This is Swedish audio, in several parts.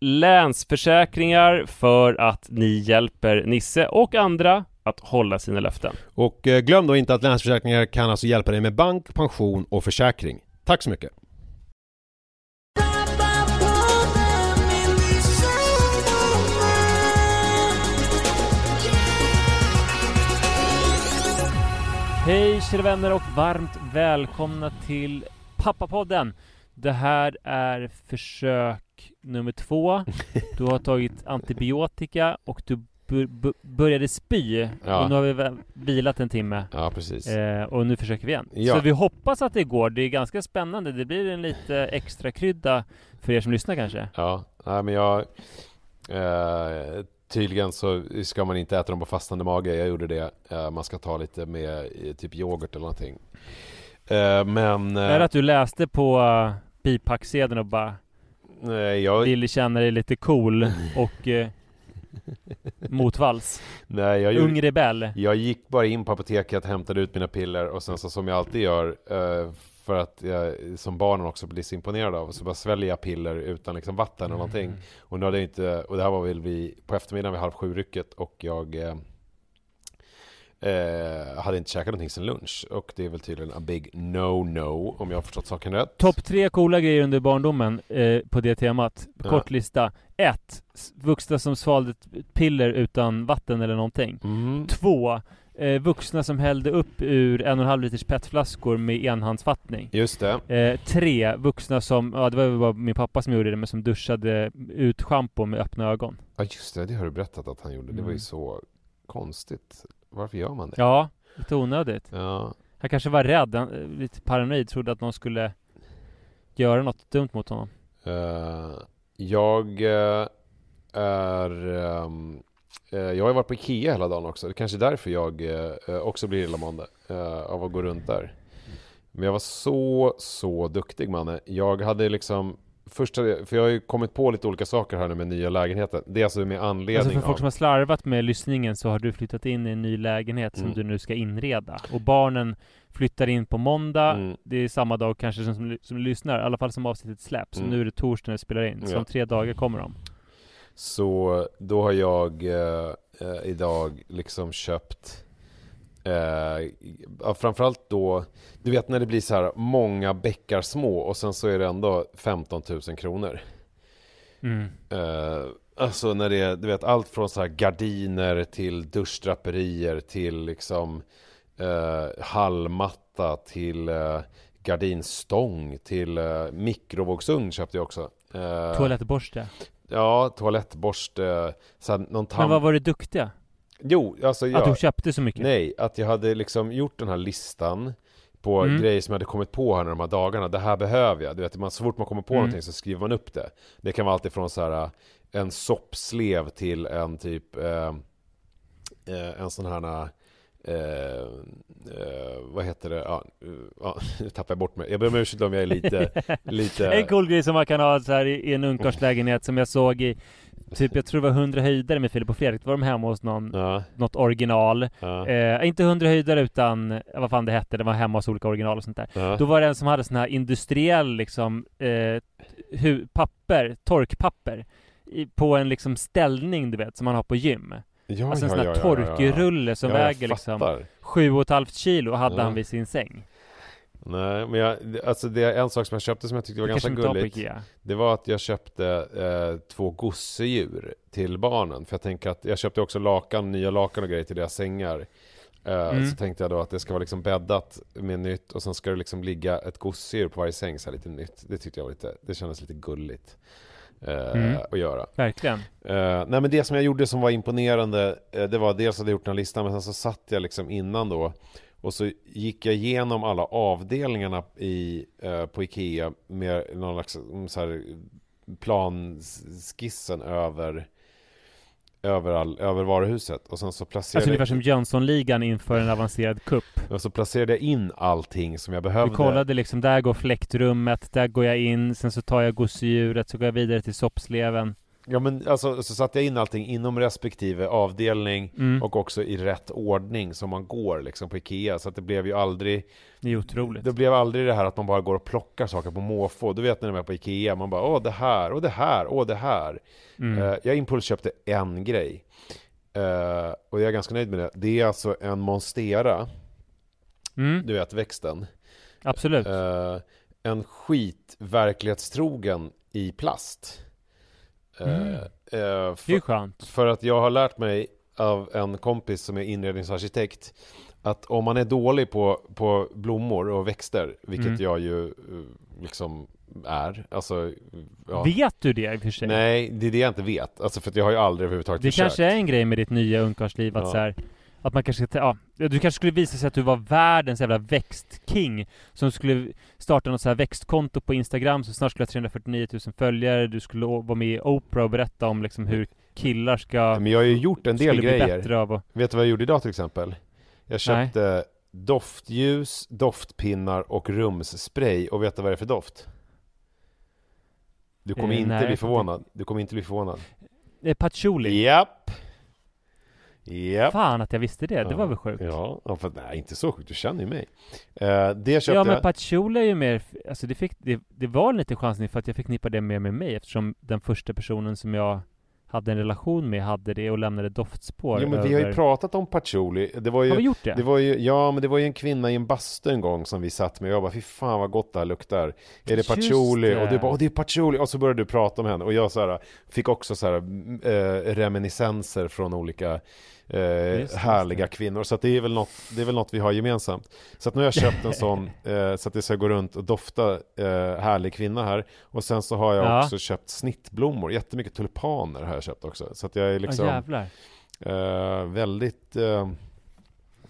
Länsförsäkringar för att ni hjälper Nisse och andra att hålla sina löften. Och eh, glöm då inte att Länsförsäkringar kan alltså hjälpa dig med bank, pension och försäkring. Tack så mycket! Hej kära vänner och varmt välkomna till Pappapodden. Det här är försök nummer två. Du har tagit antibiotika och du bör- bör- började spy. Ja. Och nu har vi vilat en timme. Ja, precis. Eh, och nu försöker vi igen. Ja. Så vi hoppas att det går. Det är ganska spännande. Det blir en lite extra krydda för er som lyssnar kanske. Ja, nej men jag... Eh, tydligen så ska man inte äta dem på fastande mage. Jag gjorde det. Eh, man ska ta lite med i typ yoghurt eller någonting. Eh, men... Är det att du läste på bipacksedeln och bara nej, jag, ville känna dig lite cool och uh, motvalls? nej, jag, gjorde, Ung rebell? jag gick bara in på apoteket, hämtade ut mina piller och sen så som jag alltid gör eh, för att jag som barnen också blir så imponerad av så bara sväljer jag piller utan liksom vatten eller någonting. Och nu hade jag inte, och det här var väl vid, på eftermiddagen vid halv sju rycket och jag eh, eh, hade inte käkat någonting sen lunch och det är väl tydligen a big no-no om jag har förstått saken rätt. Topp tre coola grejer under barndomen eh, på det temat. Kort lista. 1. Vuxna som svalde ett piller utan vatten eller någonting. Mm. 2. Eh, vuxna som hällde upp ur en och en halv liters petflaskor med enhandsfattning. Just det. Eh, tre, vuxna som, ja det var väl bara min pappa som gjorde det, men som duschade ut schampo med öppna ögon. Ja just det, det har du berättat att han gjorde. Det var ju Mm. så konstigt. Varför gör man det? Ja, lite onödigt. Ja, Han kanske var rädd, han, eh, lite paranoid, trodde att någon skulle göra något dumt mot honom. Eh, jag eh, är... ehm, eh, jag har varit på Ikea hela dagen också. Det är kanske är därför jag också blir illamående uh, av att gå runt där. Men jag var så, så duktig Manne. Jag hade liksom... Först hade jag, för jag har ju kommit på lite olika saker här nu med nya lägenheten. Det är alltså med anledning Alltså för av... folk som har slarvat med lyssningen så har du flyttat in i en ny lägenhet som Mm. du nu ska inreda. Och barnen flyttar in på måndag. Mm. Det är samma dag kanske som, som, som lyssnar, i alla fall som avsnittet släpps. Mm. Så nu är det torsdag när vi spelar in. Så Ja. om tre dagar kommer de. Så då har jag eh, eh, idag liksom köpt eh, ja, framförallt då, du vet när det blir så här många bäckar små och sen så är det ändå 15 000 kronor. Mm. Eh, alltså när det är, du vet, allt från så här gardiner till duschdraperier till liksom eh, hallmatta till eh, gardinstång till eh, mikrovågsugn köpte jag också. Eh, Toalettborste. Ja, toalettborste, här, någon tam... Men vad var det duktiga? Jo, alltså jag... Att du köpte så mycket? Nej, att jag hade liksom gjort den här listan på Mm. grejer som jag hade kommit på här de här dagarna. Det här behöver jag. Du vet, man, så fort man kommer på Mm. någonting så skriver man upp det. Det kan vara allt ifrån så här en soppslev till en typ eh, eh, en sån här eh, eh, vad heter det? Ja, ja, nu tappar jag bort mig. Jag ber om ursäkt om jag är lite, lite... En cool grej som man kan ha så här i, en ungkarlslägenhet som jag såg i Typ jag tror det var 100 höjdare med Filip och Fredrik. Då var de hemma hos någon, Ja, något original. ja, Eh, inte 100 höjdare utan, vad fan det hette, det var hemma hos olika original och sånt där. ja. Då var det en som hade sån här industriell liksom, eh, papper, torkpapper. I, på en liksom ställning du vet, som man har på gym. Ja, alltså en ja, sån här ja, torkrulle som väger liksom sju och ett halvt kilo hade han vid sin säng. Nej, men jag, alltså det är en sak som jag köpte som jag tyckte var Det ganska gulligt. Det var att jag köpte eh, två gosedjur till barnen. För jag tänker att jag köpte också lakan, nya lakan och grejer till deras sängar. Eh, Mm. Så tänkte jag då att det ska vara liksom bäddat med nytt och sen ska det liksom ligga ett gosedjur på varje säng så här lite nytt. Det tyckte jag var lite, det kändes lite gulligt. Eh, Mm. att göra. Verkligen. Eh, nej men det som jag gjorde som var imponerande eh, Det var dels att jag gjort den här listan men sen så satt jag liksom innan då Och så gick jag igenom alla avdelningarna i, på Ikea Med någon slags mm, så här, planskissen över över, all, över varuhuset och sen så placerade, Alltså ungefär som Jönssonligan inför en avancerad kupp. och så placerade jag in allting som jag behövde Du kollade liksom, där går fläktrummet, där går jag in, sen så tar jag gosedjuret, så går jag vidare till soppsleven. Ja men alltså så satte jag in allting inom respektive avdelning Mm. och också i rätt ordning som man går liksom på Ikea så att det blev ju aldrig Det är otroligt. Det blev aldrig det här att man bara går och plockar saker på måfå. Du vet när man är på Ikea, man bara åh det här, och det här, och det här. Mm. Eh, jag impulsköpte en grej. Eh, och jag är ganska nöjd med det. Det är alltså en Monstera, Mm. du vet växten. Absolut. Eh, en skit verklighetstrogen i plast. Eh, Mm. eh, det är ju för, skönt. för att jag har lärt mig av en kompis som är inredningsarkitekt att om man är dålig på, på blommor och växter, vilket Mm. jag ju eh, liksom är, alltså ja. Vet du det i och för sig? Nej, det är det jag inte vet. Alltså för att jag har ju aldrig överhuvudtaget Det försökt. kanske är en grej med ditt nya ungkarlsliv att Ja. så här, att man kanske ska, ja, du kanske skulle visa sig att du var världens jävla växtking som skulle starta något så här växtkonto på Instagram som snart skulle ha 349 000 följare, du skulle vara med i Oprah och berätta om liksom hur killar ska Men jag har ju gjort en del grejer. att... Vet du vad jag gjorde idag till exempel? Jag köpte doftljus, doftpinnar och rumsspray och vet du vad det är för doft? Du kommer Eh, inte nej, bli förvånad. Du kommer inte bli förvånad. Eh, patchouli. Japp! Japp! Fan att jag visste det, det var väl sjukt? Ja, ja för, nej inte så sjukt, du känner ju mig. Eh, det köpte Ja men patchouli är ju mer, alltså det, fick, det, det var lite chansning för att jag förknippar det mer med mig eftersom den första personen som jag hade en relation med hade det och lämnade doftspår Jo men över... vi har ju pratat om patchouli. Det var ju... Har vi gjort det? Det var ju, ja men det var ju en kvinna i en bastu en gång som vi satt med och jag bara fy fan vad gott det här luktar. Är det patchouli? det. Och du bara åh det är patchouli och så började du prata om henne och jag så här, fick också så här, eh, reminiscenser från olika eh, Just härliga just kvinnor. Så det är väl något, det är väl något vi har gemensamt. Så nu har jag köpt en sån eh, så att det ska gå runt och dofta eh, härlig kvinna här. Och sen så har jag Ja. också köpt snittblommor, jättemycket tulpaner har jag köpt också. Så att jag är liksom Ja jävlar. Eh, väldigt...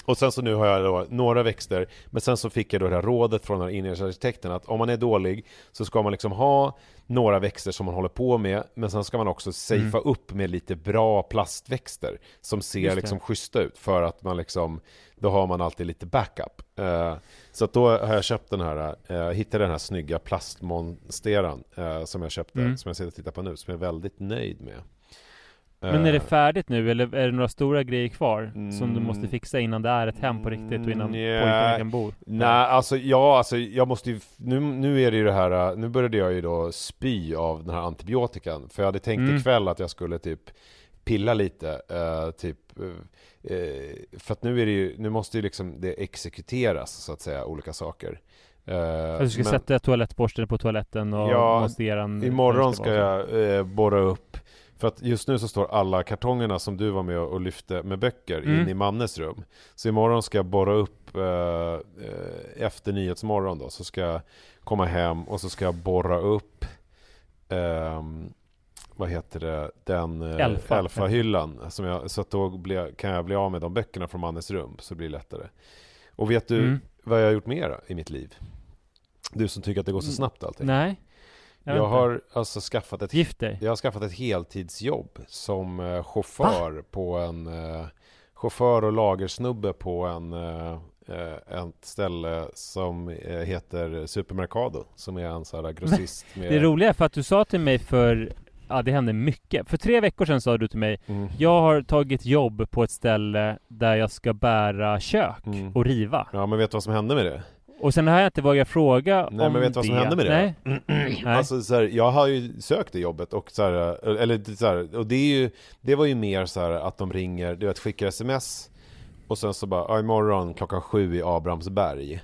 och sen så nu har jag då några växter, men sen så fick jag då det här rådet från den här inredningsarkitekten att om man är dålig så ska man liksom ha några växter som man håller på med, men sen ska man också safea upp med lite bra plastväxter som ser Mm. Liksom schyssta ut för att man liksom, då har man alltid lite backup. Eh, så att då har jag köpt den här, uh, hittade den här snygga plastmonsteran eh, som jag köpte, Mm. som jag sitter och tittar på nu, som jag är väldigt nöjd med. Men är det Eh, färdigt nu eller är det några stora grejer kvar? Som du Mm. måste fixa innan det är ett hem på riktigt och innan Mm, pojkarna kan bo? Nej, alltså ja, alltså jag måste ju, nu, nu är det ju det här, äh, nu började jag ju då spy av den här antibiotikan. För jag hade tänkt Mm. ikväll att jag skulle typ pilla lite, eh, typ, eh, för att nu är det ju, nu måste ju liksom det exekuteras så att säga, olika saker. Eh, du ska men- sätta toalettborsten på toaletten och Ja, montera en... Imorgon ska så. jag eh, borra upp För att just nu så står alla kartongerna som du var med och lyfte med böcker Mm. in i Mannes rum Så imorgon ska jag borra upp eh, eh, Efter Nyhetsmorgon då så ska jag komma hem och så ska jag borra upp ehm, Vad heter det? Den eh, Elfa. Elfa-hyllan som jag, Så att då blir, kan jag bli av med de böckerna från Mannes rum Så det blir lättare Och vet du Mm. vad jag har gjort mer i mitt liv? Du som tycker att det går så snabbt allting Nej. Jag, inte. har alltså skaffat ett Gift dig. Jag har skaffat ett heltidsjobb som eh, chaufför på en eh, Chaufför och lagersnubbe på en eh, eh, ett ställe som eh, heter Supermercado Som är en sån här grossist med Det roliga är för att du sa till mig för Ja det hände mycket. För tre veckor sedan sa du till mig Mm. Jag har tagit jobb på ett ställe där jag ska bära kök Mm. och riva. Ja men vet du vad som hände med det? Och sen har jag inte vågat fråga Nej om men vet du vad som hände med det? Nej. Nej. Alltså så här, jag har ju sökt det jobbet och så här, eller så här, och det är ju Det var ju mer så här att de ringer, du vet skickar sms Och sen så bara, ja, imorgon klockan sju i Abrahamsberg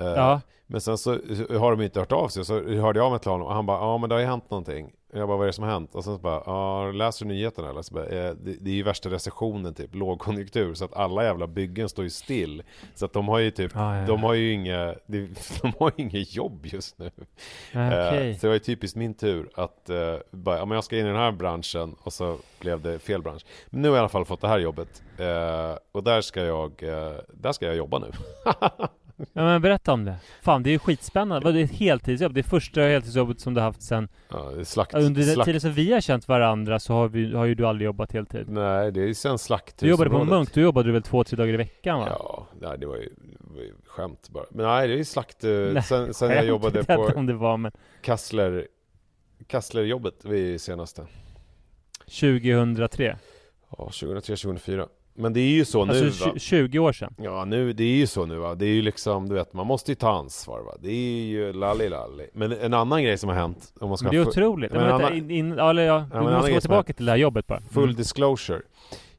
Eh, Ja. Men sen så har de inte hört av sig, så hörde jag av mig till honom och han bara, ja men det har ju hänt någonting Jag bara, vad är det som har hänt? Och sen så bara, ja läser du nyheterna eller? Så bara, eh, det, det är ju värsta recessionen typ, lågkonjunktur Så att alla jävla byggen står ju still Så att de har ju typ, Ja, ja, de har ju inga, de, de har ju inget jobb just nu Nej, Eh. Så det var ju typiskt min tur att uh, bara, ja, men jag ska in i den här branschen och så blev det fel bransch. Men nu har jag i alla fall fått det här jobbet eh, och där ska jag, eh, där ska jag jobba nu. Ja, men berätta om det. Fan det är ju skitspännande. Det är ett heltidsjobb. Det är första heltidsjobbet som du haft sen Ja, slakt, Under den slakt, tiden som vi har känt varandra så har, vi, har ju du aldrig jobbat heltid. Nej, det är ju sen slakthusområdet. Du jobbade på Munk, då jobbade du väl två, tre dagar i veckan va? Ja, nej, det var ju, det var ju skämt bara. Men nej, det är ju slakt. eh, Nej, sen, sen jag jobbade på om det var men Kassler, Kasslerjobbet vid senaste. 2003. Ja, 2003, 2004. Men det är ju så nu Alltså va? tj- 20 år sedan. Ja, nu, det är ju så nu va. Det är ju liksom, du vet, man måste ju ta ansvar va. Det är ju lalli lalli. Men en annan grej som har hänt, om man ska Men det är otroligt. Men Men en vänta, annan- in, in, ja, eller ja, men du måste gå tillbaka till det här jobbet bara. Full Mm. disclosure.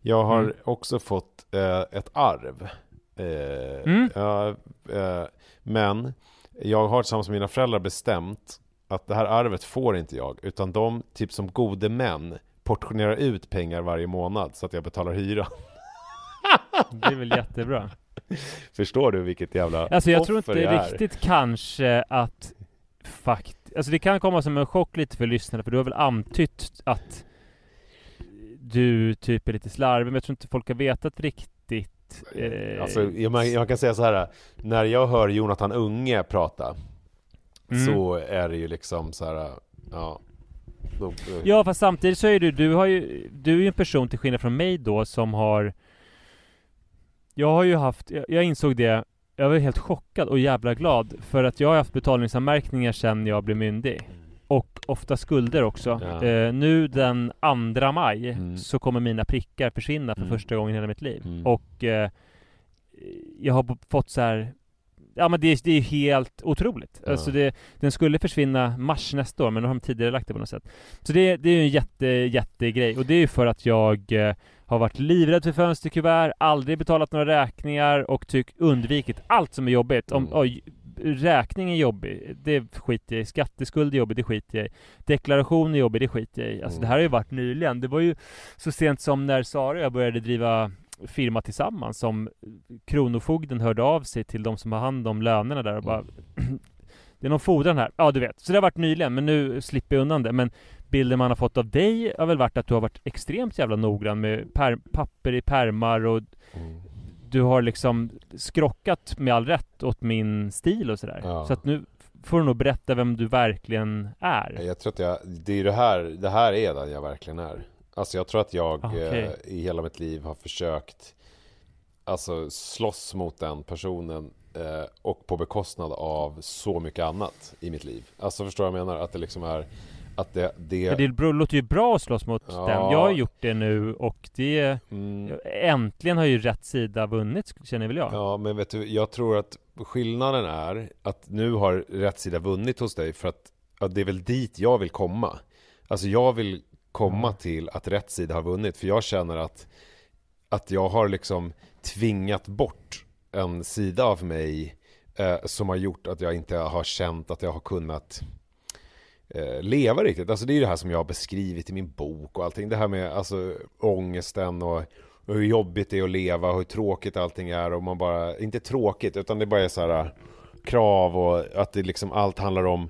Jag har Mm. också fått eh, ett arv. Eh, Mm. ja, eh, men jag har tillsammans med mina föräldrar bestämt att det här arvet får inte jag. Utan de, typ som gode män, portionerar ut pengar varje månad så att jag betalar hyra. Det är väl jättebra. Förstår du vilket jävla Alltså jag tror inte riktigt kanske att fakt... Alltså det kan komma som en chock lite för lyssnarna för du har väl antytt att du typ är lite slarvig men jag tror inte folk har vetat riktigt. Eh, Alltså, jag, man, kan säga så här. När jag hör Jonathan Unge prata Mm. så är det ju liksom så här. Ja, då, Ja fast samtidigt så är du, du har ju, du är ju en person till skillnad från mig då som har Jag har ju haft, jag, jag insåg det Jag var helt chockad och jävla glad för att jag har haft betalningsanmärkningar sedan jag blev myndig Och ofta skulder också Ja. eh, Nu den 2 maj Mm. så kommer mina prickar försvinna för Mm. första gången i hela mitt liv Mm. Och eh, Jag har fått så här Ja men det, är- det är helt otroligt. Ja. Alltså det, den skulle försvinna mars nästa år men nu har de tidigare lagt det på något sätt. Så det, det är ju en jätte, jättegrej och det är ju för att jag eh, har varit livrädd för fönsterkuvert, aldrig betalat några räkningar och tyck, undvikit allt som är jobbigt. Om, Mm. oj, räkning är jobbig, det skiter jag i. Skatteskuld är jobbig, det skiter jag i. Deklaration är jobbig, det skiter jag i. Alltså Mm. det här har ju varit nyligen. Det var ju så sent som när Sara och jag började driva firma tillsammans som Kronofogden hörde av sig till de som har hand om lönerna där och bara Det är någon fordran här. Ja, du vet. Så det har varit nyligen, men nu slipper jag undan det. Men bilden man har fått av dig har väl varit att du har varit extremt jävla noggrann med per- papper i permar och Mm. du har liksom skrockat med all rätt åt min stil och sådär. Ja. Så att nu får du nog berätta vem du verkligen är. Jag tror att jag, det är det här, det här är den jag verkligen är. Alltså jag tror att jag Ah, okej. eh, i hela mitt liv har försökt Alltså slåss mot den personen eh, och på bekostnad av så mycket annat i mitt liv. Alltså förstår vad jag menar? Att det liksom är Att det, det, För det låter ju bra att slåss mot Ja. den. Jag har gjort det nu och det... mm, Äntligen har ju rätt sida vunnit, känner väl jag. Ja, men vet du, jag tror att skillnaden är att nu har rätt sida vunnit hos dig för att, att det är väl dit jag vill komma. Alltså jag vill komma till att rätt sida har vunnit för jag känner att, att jag har liksom tvingat bort en sida av mig eh, som har gjort att jag inte har känt att jag har kunnat eh, leva riktigt. Alltså det är det här som jag har beskrivit i min bok och allting. Det här med alltså ångesten och, och hur jobbigt det är att leva och hur tråkigt allting är och man bara, inte tråkigt utan det bara är så här eh, krav och att det liksom allt handlar om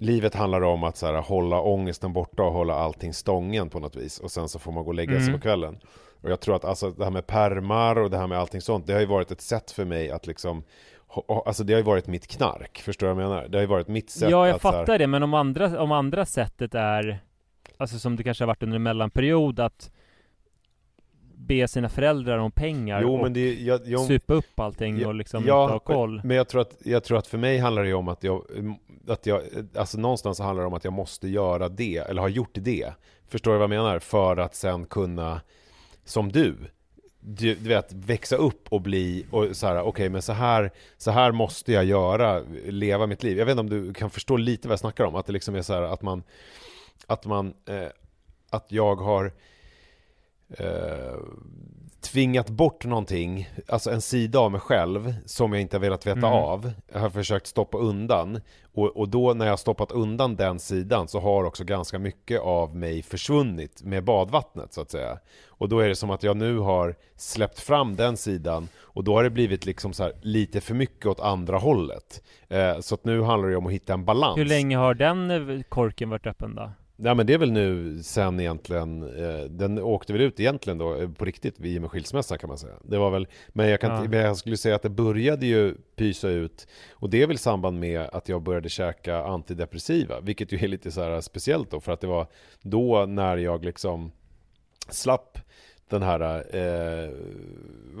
Livet handlar om att så här, hålla ångesten borta och hålla allting stången på något vis och sen så får man gå och lägga sig Mm. på kvällen. Och jag tror att alltså, det här med permar och det här med allting sånt, det har ju varit ett sätt för mig att liksom Alltså det har ju varit mitt knark, förstår du vad jag menar? Det har ju varit mitt sätt Ja, jag att så här- fattar det, men om andra, om andra sättet är Alltså som det kanske har varit under en mellanperiod att Be sina föräldrar om pengar Jo och det, jag, jag, supa upp allting och liksom inte ha koll Men jag tror, att, jag tror att för mig handlar det ju om att jag, att jag, alltså någonstans handlar det om att jag måste göra det, eller har gjort det. Förstår du vad jag menar? För att sen kunna, som du, du, du vet, växa upp och bli, och så här, okej men så här, så här måste jag göra, leva mitt liv. Jag vet inte om du kan förstå lite vad jag snackar om, att det liksom är så här att man, att man, eh, att jag har eh, tvingat bort någonting, alltså en sida av mig själv som jag inte har velat veta Mm. av. Jag har försökt stoppa undan och, och då när jag har stoppat undan den sidan så har också ganska mycket av mig försvunnit med badvattnet så att säga. Och då är det som att jag nu har släppt fram den sidan och då har det blivit liksom så här lite för mycket åt andra hållet. Eh, så att nu handlar det om att hitta en balans. Hur länge har den korken varit öppen då? Nej men det är väl nu sen egentligen, eh, den åkte väl ut egentligen då eh, på riktigt vid med skilsmässan kan man säga. Det var väl, men jag, kan, Ja. jag skulle säga att det började ju pysa ut och det är väl i samband med att jag började käka antidepressiva, vilket ju är lite så här speciellt då för att det var då när jag liksom slapp den här eh,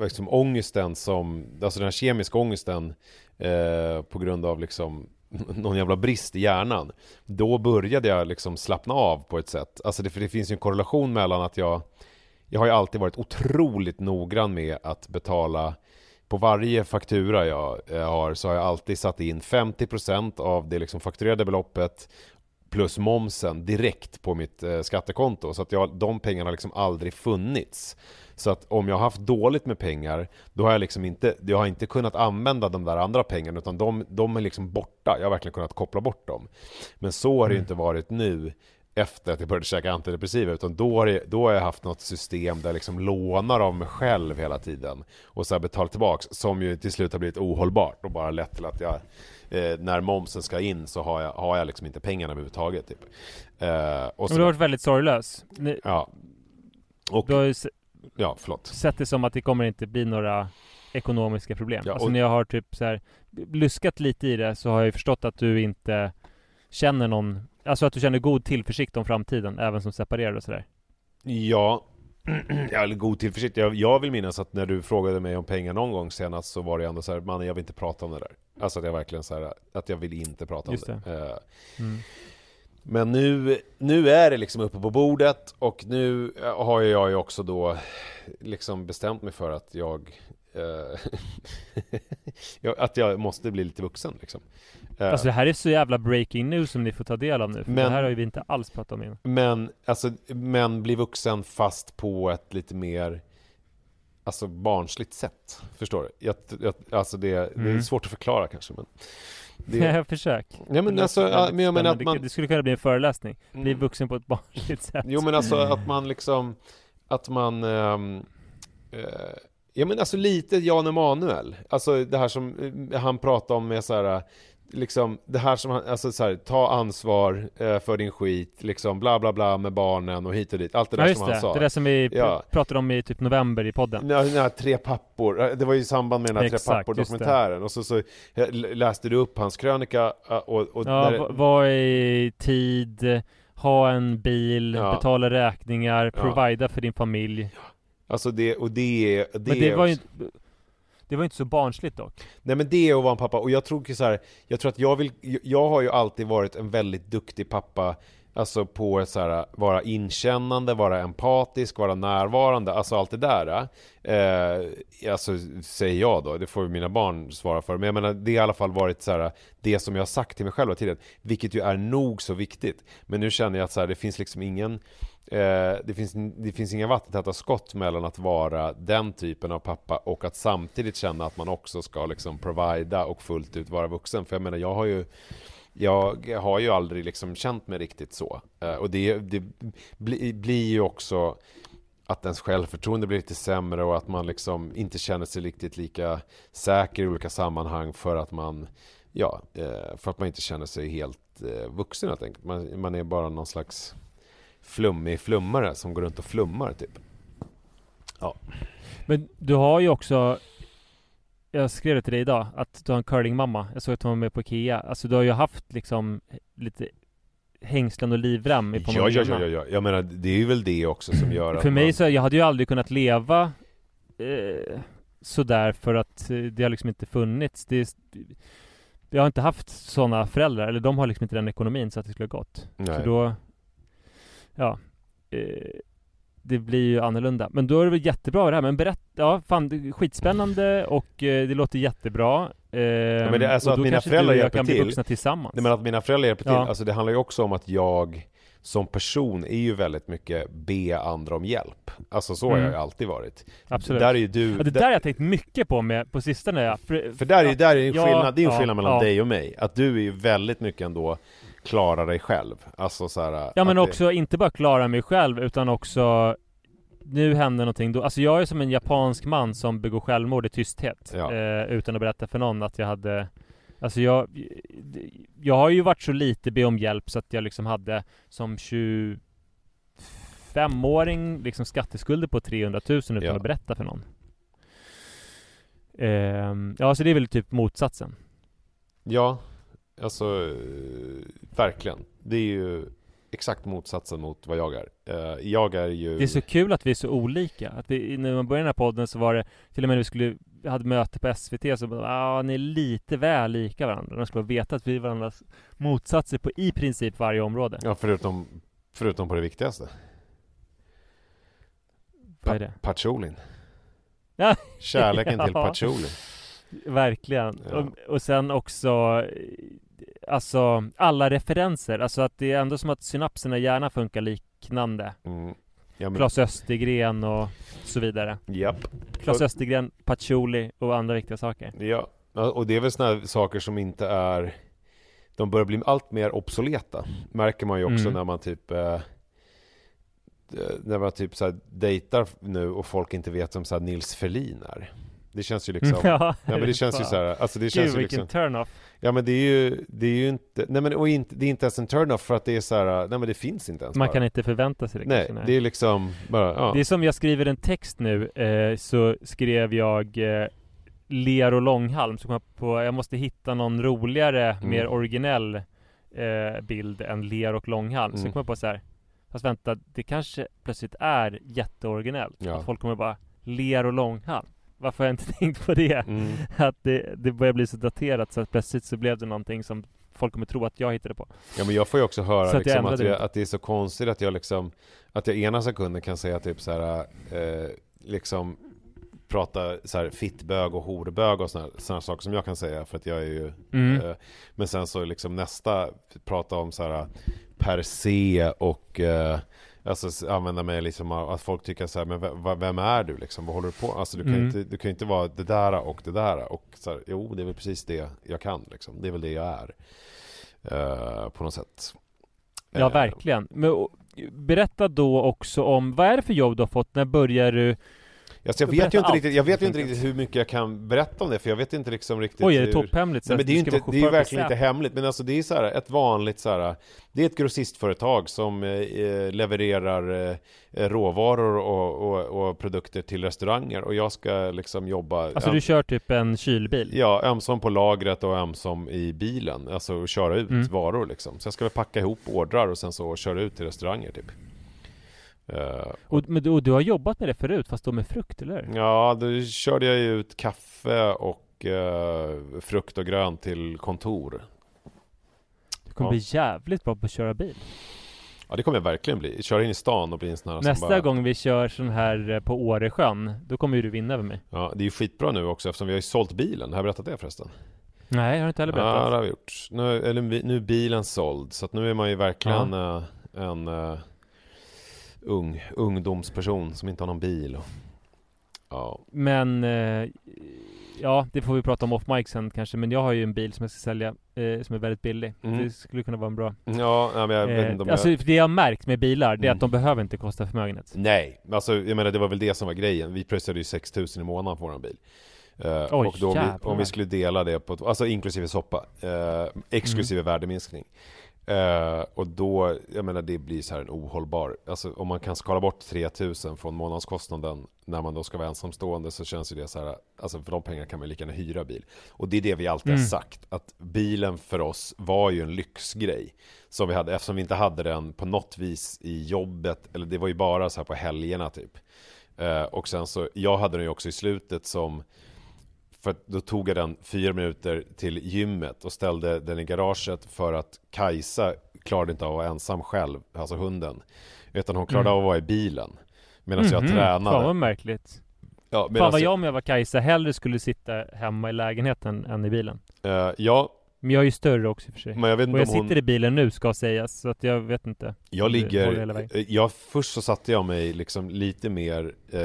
liksom ångesten som, alltså den här kemiska ångesten eh, på grund av liksom någon jävla brist i hjärnan. Då började jag liksom slappna av på ett sätt. Alltså det, för det finns ju en korrelation mellan att jag Jag har ju alltid varit otroligt noggrann med att betala på varje faktura jag har så har jag alltid satt in 50% av det liksom fakturerade beloppet plus momsen direkt på mitt eh, skattekonto. Så att jag, de pengarna har liksom aldrig funnits. Så att om jag har haft dåligt med pengar, då har jag liksom inte, jag har inte kunnat använda de där andra pengarna, utan de, de är liksom borta. Jag har verkligen kunnat koppla bort dem. Men så har det ju inte varit nu efter att jag började käka antidepressiva, utan då har, det, då har jag haft något system där jag liksom lånar av mig själv hela tiden och så betalar tillbaks, som ju till slut har blivit ohållbart och bara lett till att jag eh, när momsen ska in så har jag, har jag liksom inte pengarna överhuvudtaget. Typ. Eh, och så, du har varit väldigt sorglös. Ni, ja. Och, du har ju ja, förlåt. sett det som att det kommer inte bli några ekonomiska problem. Ja, alltså och- när jag har typ så här luskat lite i det så har jag ju förstått att du inte känner någon Alltså att du känner god tillförsikt om framtiden, även som separerad och sådär. Ja, ja, eller god tillförsikt. Jag, jag vill minnas att när du frågade mig om pengar någon gång senast så var det ändå så här, mannen jag vill inte prata om det där. Alltså att jag verkligen så här, att jag vill inte prata Just om det. Eh, Mm. Men nu, nu är det liksom uppe på bordet och nu har jag ju också då liksom bestämt mig för att jag eh, att jag måste bli lite vuxen liksom. Eh, Alltså det här är så jävla breaking news som ni får ta del av nu. För Men- det här har ju vi inte alls pratat om innan. Men, alltså, men bli vuxen fast på ett lite mer Alltså barnsligt sätt Förstår du? Jag, jag, alltså det, det är Mm. svårt att förklara kanske men det. Försök. Ja men alltså, ja, men jag menar att man Det skulle kunna bli en föreläsning. Bli Mm. vuxen på ett barnsligt sätt. Jo men alltså att man liksom Att man ehm, eh, Ja men alltså lite Jan Emanuel Alltså det här som eh, han pratar om med så här Liksom det här som han, alltså så här, ta ansvar eh, för din skit, liksom bla bla bla med barnen och hit och dit. Allt det där Ja just som han det, sa. det där som vi Ja. pratade om i typ november i podden. Ja, den här Tre pappor, Eh, det var ju i samband med den här Exakt, Tre pappor dokumentären och så, så eh, läste du upp hans krönika och, och Ja, där, va- vara i tid, ha en bil, Ja. betala räkningar, provida för din familj. Alltså det, och det. Det Men det var ju också-. Det var ju inte så barnsligt dock. Nej men det är att vara en pappa och jag tror så här, jag tror att jag vill, jag har ju alltid varit en väldigt duktig pappa Alltså på att så här, vara inkännande, vara empatisk, vara närvarande, alltså allt det där eh, Alltså säger jag då, det får mina barn svara för Men jag menar, det har i alla fall varit så här, det som jag har sagt till mig själv hela tiden Vilket ju är nog så viktigt Men nu känner jag att så här, det finns liksom ingen eh, det, finns, det finns inga vattentäta skott mellan att vara den typen av pappa och att samtidigt känna att man också ska liksom provida och fullt ut vara vuxen. För jag menar, jag har ju jag har ju aldrig liksom känt mig riktigt så. Eh, och det, det bli, blir ju också att ens självförtroende blir lite sämre och att man liksom inte känner sig riktigt lika säker i olika sammanhang för att man ja, eh, för att man inte känner sig helt eh, vuxen helt enkelt. Man, man är bara någon slags flummig flummare som går runt och flummar typ. Ja. Men du har ju också jag skrev det till dig idag, att du har en curlingmamma. Jag såg att hon var med på IKEA. Alltså du har ju haft liksom lite hängslen och livrem i på ja, ja, ja, ja, ja. Jag menar, det är ju väl det också som gör att För mig man... så, jag hade ju aldrig kunnat leva eh, sådär för att eh, det har liksom inte funnits. Det, jag har inte haft sådana föräldrar, eller de har liksom inte den ekonomin så att det skulle ha gått. Nej. Så då, ja. Eh, det blir ju annorlunda. Men då är det väl jättebra det här. Men berätta, ja fan, det skitspännande och eh, det låter jättebra. Eh, ja, men det är så att mina föräldrar hjälper kan till. Bli vuxna tillsammans. Nej, men att mina föräldrar hjälper till. Alltså det handlar ju också om att jag som person är ju väldigt mycket be andra om hjälp. Alltså så mm. har jag ju alltid varit. Absolut. Där är ju du... Ja, det där har jag tänkt mycket på med på sistone. Ja. För, för där är ju där är en skillnad, det är en skillnad mellan dig och mig. Att du är ju väldigt mycket ändå klara dig själv. Alltså så här, Ja men också, det... inte bara klara mig själv utan också nu händer någonting då, alltså jag är som en japansk man som begår självmord i tysthet ja. eh, Utan att berätta för någon att jag hade Alltså jag Jag har ju varit så lite be om hjälp så att jag liksom hade Som 25-åring liksom skatteskulder på 300 000 utan ja. att berätta för någon eh, Ja så det är väl typ motsatsen Ja Alltså Verkligen Det är ju exakt motsatsen mot vad jag är. Uh, jag är ju... Det är så kul att vi är så olika. Att vi, när man började den här podden så var det till och med när vi skulle, hade möte på SVT så bara, ah, ni är lite väl lika varandra. De skulle veta att vi är varandras motsatser på i princip varje område. Ja, förutom, förutom på det viktigaste. Vad är det? Patchoulin. Ja. Kärleken till patchouli. Verkligen. Ja. Och, och sen också alltså alla referenser, alltså att det är ändå som att synapserna gärna funkar liknande. Mm. Ja, men... Klas Östergren och så vidare. Japp. Klas Östergren, Patchouli och andra viktiga saker. Ja, och det är väl sådana saker som inte är De börjar bli allt mer obsoleta Märker man ju också mm. när man typ eh, När man typ så här dejtar nu och folk inte vet vem så Nils Ferlin är det känns ju liksom Ja, ja men det känns ju så här, alltså det Gud, känns ju liksom turn-off Ja men det är ju, det är ju inte, nej men och inte, det är inte ens en turn-off för att det är så här, nej men det finns inte ens Man bara. kan inte förvänta sig det nej, kanske, nej, det är liksom bara, ja. Det är som jag skriver en text nu, eh, så skrev jag eh, Ler och Långhalm, så kom jag på, jag måste hitta någon roligare, mm. mer originell eh, bild än Ler och Långhalm. Mm. Så kom jag på så här, fast vänta, det kanske plötsligt är jätteoriginellt. Ja. Att folk kommer bara, Ler och Långhalm varför har jag inte tänkt på det? Mm. Att det, det börjar bli så daterat så att plötsligt så blev det någonting som folk kommer tro att jag hittade på. Ja men jag får ju också höra att, liksom att, jag, att, det är så konstigt att jag liksom Att jag ena sekunden kan säga typ så här eh, Liksom Prata så här fittbög och horbög och sådana saker som jag kan säga för att jag är ju mm. eh, Men sen så liksom nästa Prata om så här Per se och eh, Alltså använda mig liksom av att folk tycker så här, men vem är du liksom? Vad håller du på Alltså du kan, mm. inte, du kan inte vara det där och det där och så här, jo det är väl precis det jag kan liksom. Det är väl det jag är. Uh, på något sätt. Ja uh, verkligen. Men, berätta då också om, vad är det för jobb du har fått? När börjar du Alltså jag vet ju inte riktigt, jag vet ju inte riktigt hur mycket jag kan berätta om det för jag vet inte liksom riktigt Oj, är det topphemligt? Nej, men det är ju inte, det är verkligen inte hemligt men alltså det är så här, ett vanligt så här, Det är ett grossistföretag som eh, eh levererar eh, råvaror och, och, och, produkter till restauranger och jag ska liksom jobba Alltså du kör typ en kylbil? Ja, ömsom på lagret och ömsom i bilen, alltså köra ut mm. varor liksom Så jag ska väl packa ihop ordrar och sen så köra ut till restauranger typ Uh, och, men du, du, har jobbat med det förut fast då med frukt, eller? Ja, då körde jag ut kaffe och uh, frukt och grönt till kontor. Du kommer ja. bli jävligt bra på att köra bil. Ja det kommer jag verkligen bli, köra in i stan och bli en sån här Nästa bara... gång vi kör sån här eh, på Åresjön Då kommer ju du vinna över mig. Ja, det är ju skitbra nu också eftersom vi har ju sålt bilen, har jag berättat det förresten? Nej, jag har inte heller berättat. Ja, det har vi gjort. Nu, eller, nu är bilen såld, så att nu är man ju verkligen ja. en ung, ungdomsperson som inte har någon bil. Och, ja. Men eh, Ja, det får vi prata om off mic sen kanske Men jag har ju en bil som jag ska sälja eh, Som är väldigt billig Mm. Det skulle kunna vara en bra Ja, men jag vet eh, inte om Alltså jag... det jag har märkt med bilar Det är Mm. att de behöver inte kosta förmögenhet Nej, alltså jag menar det var väl det som var grejen. Vi pröjsade ju 6000 i månaden på våran bil. Eh, Oj, och då om vi, om vi skulle dela det på, alltså inklusive soppa, eh, exklusive Mm. värdeminskning. Eh, och då, jag menar det blir så här en ohållbar, alltså om man kan skala bort 3000 från månadskostnaden när man då ska vara ensamstående så känns ju det så här, alltså för de pengarna kan man lika gärna hyra bil. Och det är det vi alltid Mm. har sagt, att bilen för oss var ju en lyxgrej. Som vi hade, eftersom vi inte hade den på något vis i jobbet, eller det var ju bara så här på helgerna typ. Eh, och sen så, jag hade den ju också i slutet som för då tog jag den fyra minuter till gymmet och ställde den i garaget för att Kajsa klarade inte av att vara ensam själv, alltså hunden. Utan hon klarade Mm. av att vara i bilen. Medan jag Mhm. tränade. Fan vad märkligt ja, Fan vad jag om jag var Kajsa hellre skulle sitta hemma i lägenheten än i bilen Eh, ja, Men jag är ju större också i och för sig men jag vet Och inte jag om sitter hon... i bilen nu ska sägas Så att jag vet inte Jag ligger... eh, Jag, först så satte jag mig liksom lite mer eh,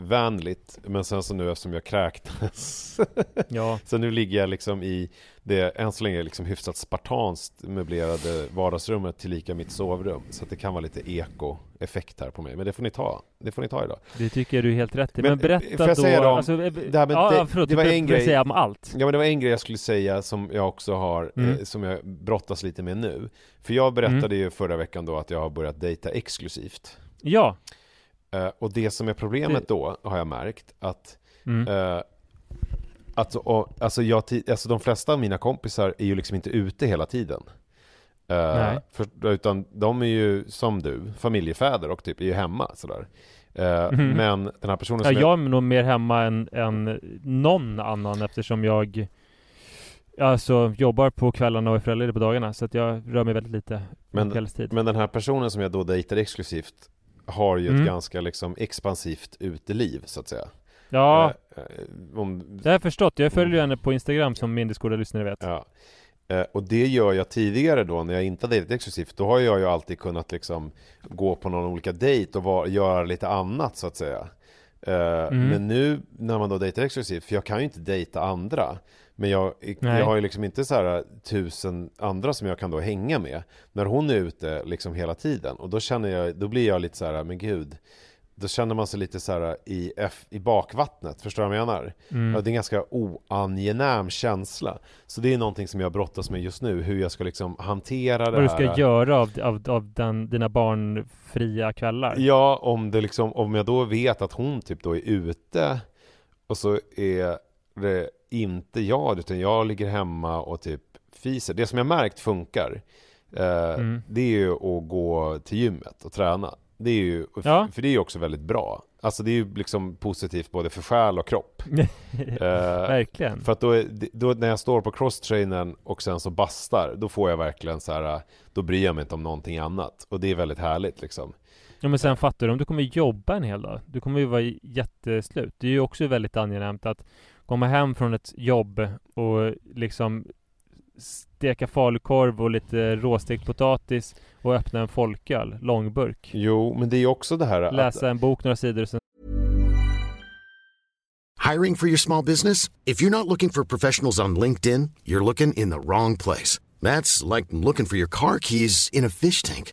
ljudvänligt. Men sen så nu eftersom jag kräktes Ja Så nu ligger jag liksom i det än så länge liksom hyfsat spartanskt möblerade vardagsrummet tillika mitt sovrum. Så det kan vara lite eko-effekt här på mig. Men det får ni ta. Det får ni ta idag. Det tycker jag du är helt rätt i Men, Men, eh, berätta får jag då säga då om- alltså, eh, det här ja, det- förlåt, det var en grej- säga om allt Ja men det var en grej jag skulle säga som jag också har, Mm. eh, som jag brottas lite med nu. För jag berättade ju förra veckan då att jag har börjat dejta exklusivt. Ja Eh, och det som är problemet då har jag märkt att mm. Eh, alltså, och, alltså, jag, alltså de flesta av mina kompisar är ju liksom inte ute hela tiden. Nej. för, utan de är ju som du, familjefäder och typ är ju hemma sådär. Eh, Mhm. Men den här personen Ja, som jag är nog mer hemma än, än någon annan eftersom jag Alltså jobbar på kvällarna och är föräldraledig på dagarna så att jag rör mig väldigt lite Men- på kvällstid Men den här personen som jag då dejtar exklusivt har ju Mm. ett ganska liksom expansivt uteliv så att säga. Ja, Eh, eh, om, det har jag förstått. Jag följer ju henne på Instagram som Mindeskola lyssnare vet Ja. Eh, Och det gör jag tidigare då när jag inte har dejtat exklusivt. Då har jag ju alltid kunnat liksom gå på någon olika dejt och var, göra lite annat så att säga. Eh, Mm. Men nu när man då dejtar exklusivt, för jag kan ju inte dejta andra. Men jag, jag har ju liksom inte så här tusen andra som jag kan då hänga med. När hon är ute liksom hela tiden. Och då känner jag, då blir jag lite så här, men gud. Då känner man sig lite så här i, F, i bakvattnet, förstår du vad jag menar? Mm. Ja, det är en ganska oangenäm känsla. Så det är någonting som jag brottas med just nu, hur jag ska liksom hantera det Vad du här. ska göra av, av, av den, dina barnfria kvällar Ja, om det liksom, om jag då vet att hon typ då är ute och så är det inte jag, utan jag ligger hemma och typ fiser. Det som jag märkt funkar, eh, Mm. det är ju att gå till gymmet och träna. Det är ju, Ja. för det är ju också väldigt bra. Alltså det är ju liksom positivt både för själ och kropp. Eh, Verkligen För att då, då när jag står på crosstrainern och sen så bastar, då får jag verkligen så här, då bryr jag mig inte om någonting annat. Och det är väldigt härligt liksom. Ja men sen fattar du, om du kommer jobba en hel dag Du kommer ju vara jätteslut Det är ju också väldigt angenämt att komma hem från ett jobb och liksom steka falukorv och lite råstekt potatis och öppna en folköl, långburk. Jo, men det är också det här att, Läsa en bok några sidor och sen Hiring for your small business? If you're not looking for professionals on LinkedIn, you're looking in the wrong place. That's like looking for your car keys in a fish tank.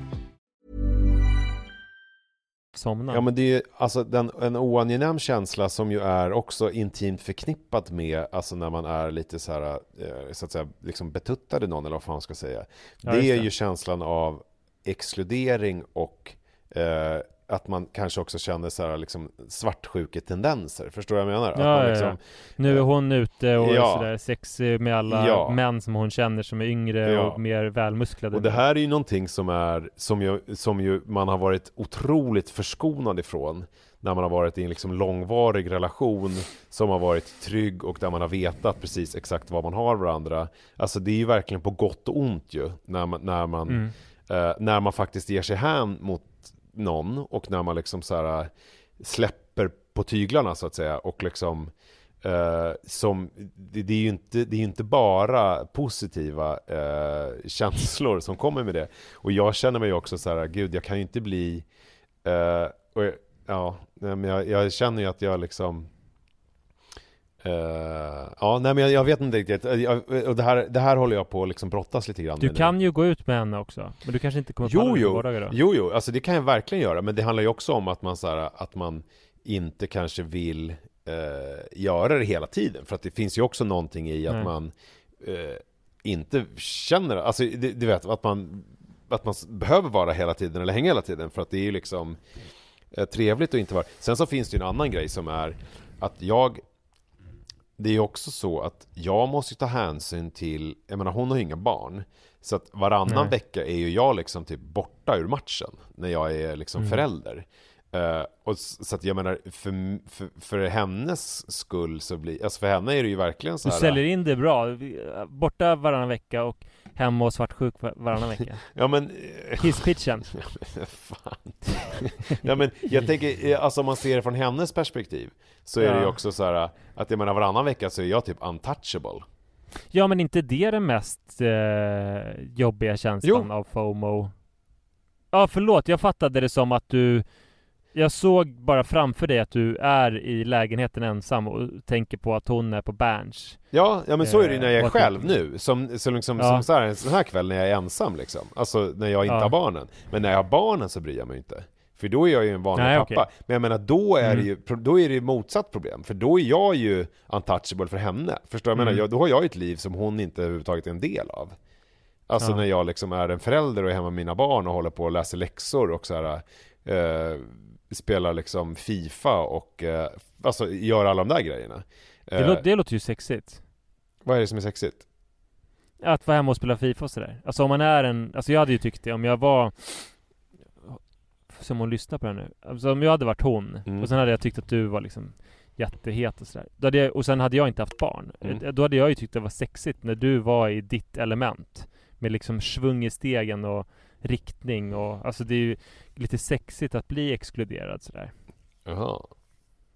somna. Ja men det är ju alltså den, en oangenäm känsla som ju är också intimt förknippat med Alltså när man är lite så här eh, Så att säga liksom betuttad i någon eller vad fan man ska säga Ja, Det just är det. ju känslan av exkludering och eh, att man kanske också känner så här liksom svartsjuketendenser Förstår du vad jag menar? Ja, man ja, liksom, Nu är hon ute och Ja. är sådär sexig med alla Ja. män som hon känner som är yngre Ja. och mer välmusklade. Och det här är ju någonting som är som ju, som ju man har varit otroligt förskonad ifrån när man har varit i en liksom långvarig relation som har varit trygg och där man har vetat precis exakt vad man har varandra. Alltså det är ju verkligen på gott och ont ju när man, när man, Mm. eh, när man faktiskt ger sig hän mot någon och när man liksom så här äh, släpper på tyglarna så att säga och liksom Eh, som, det, det är ju inte, det är inte bara positiva eh, känslor som kommer med det. Och jag känner mig också så här, gud jag kan ju inte bli, eh, och, ja, men jag, jag känner ju att jag liksom eh, ja, nej men jag, jag vet inte riktigt. Jag, och det här, det här håller jag på att liksom brottas lite grann Du med nu. kan ju gå ut med henne också, men du kanske inte kommer Jo, på jo, vardagar då? jo, jo, alltså det kan jag verkligen göra, men det handlar ju också om att man, så här, att man inte kanske vill eh, göra det hela tiden, för att det finns ju också någonting i att Nej. man eh, inte känner, alltså det- du vet, att man, att man behöver vara hela tiden eller hänga hela tiden, för att det är ju liksom eh, trevligt att inte vara. Sen så finns det ju en annan grej som är att jag det är ju också så att jag måste ju ta hänsyn till, jag menar hon har ju inga barn. Så att varannan Nej. vecka är ju jag liksom typ borta ur matchen när jag är liksom Mm. förälder. Eh, och så att jag menar, för, för, för hennes skull så blir, alltså för henne är det ju verkligen så Du här. säljer in det bra. Borta varannan vecka och hemma och svartsjuk var- varannan vecka. Ja men, Hisspitchen. fan. ja men jag tänker, eh, alltså om man ser det från hennes perspektiv så är det ju Ja. också så här att jag menar varannan vecka så är jag typ untouchable. Ja men inte det den mest eh, jobbiga känslan Jo. av FOMO? Ja förlåt, jag fattade det som att du Jag såg bara framför dig att du är i lägenheten ensam och tänker på att hon är på Berns Ja, ja men så är det ju när jag Eh, är att själv nu. Som, som, liksom, Ja. som så här, en sån här kväll när jag är ensam liksom. Alltså när jag inte Ja. har barnen. Men när jag har barnen så bryr jag mig inte. För då är jag ju en vanlig Nej, pappa. okej. Men jag menar, då är, det Mm. ju, då är det ju motsatt problem. För då är jag ju untouchable för henne. Förstår du? Jag Mm. menar, jag, då har jag ju ett liv som hon inte överhuvudtaget är en del av. Alltså Ja. när jag liksom är en förälder och är hemma med mina barn och håller på och läser läxor och så här, eh, spelar liksom Fifa och eh, alltså gör alla de där grejerna. det, Eh, lå- det låter ju sexigt Vad är det som är sexigt? Att vara hemma och spela Fifa och sådär Alltså om man är en Alltså jag hade ju tyckt det om jag var Som hon lyssnar på det nu Alltså om jag hade varit hon Mm. Och sen hade jag tyckt att du var liksom Jättehet och sådär Då hade jag, Och sen hade jag inte haft barn Mm. Eh, Då hade jag ju tyckt det var sexigt när du var i ditt element Med liksom svung i stegen och riktning och Alltså det är ju lite sexigt att bli exkluderad sådär Jaha.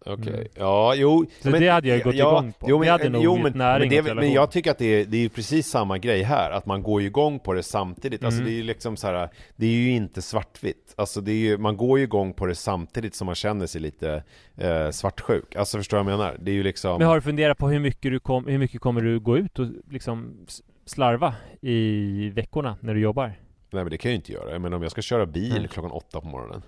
Okej, Mm. ja, jo. Så det hade jag gått igång på. Jo, men, Det hade nog jo, men, näring men, det, men jag tycker att det är, det är ju precis samma grej här, att man går ju igång på det samtidigt. Alltså Mm. det är ju liksom så här, det är ju inte svartvitt. Alltså det är ju, man går ju igång på det samtidigt som man känner sig lite eh, svartsjuk. Alltså förstår du vad jag menar? Det är ju liksom... Men har du funderat på hur mycket, du kom, hur mycket kommer du gå ut och liksom slarva i veckorna när du jobbar? Nej men det kan jag ju inte göra. Menar om jag ska köra bil Nej. klockan åtta på morgonen.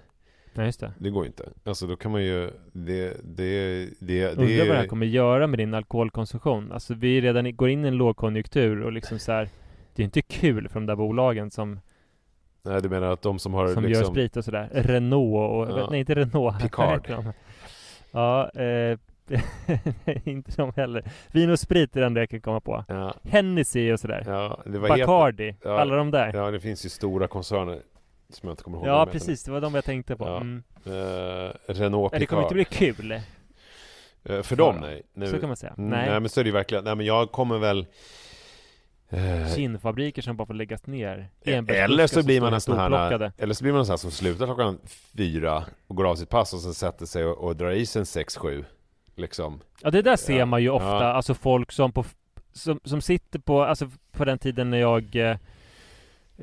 Nej just det. Det går ju inte. Alltså då kan man ju, det, det, det, det Undrar vad det här kommer göra med din alkoholkonsumtion. Alltså vi redan går in i en lågkonjunktur och liksom så här. Det är inte kul för de där bolagen som, Nej du menar att de som har som liksom... gör sprit och sådär. Renault och, Ja. nej inte Renault. Picard. Ja, eh, inte de heller. Vin och sprit är det enda jag kan komma på. Ja, Hennessy och sådär. ja, helt... Bacardi, Ja. alla de där. Ja, Ja, det finns ju stora koncerner som jag inte kommer ihåg heter precis, det var de jag tänkte på. Ja. Mm. nu. Eh, Renault Nej, det kommer Picard. inte bli kul. Eh, för dem, Ja, nej. Nu, Så kan man säga. Mm, Nej. nej, men så är det ju verkligen. Nej, men jag kommer väl... eh, Kinfabriker som bara får läggas ner. eller så blir man en sån här, eller så blir man en sån här som slutar klockan fyra och går av sitt pass och sen sätter sig och, och drar i sig en sex, sju. Liksom. Ja det där ser man ju ofta, Ja. alltså folk som på som, som sitter på, alltså på den tiden när jag eh,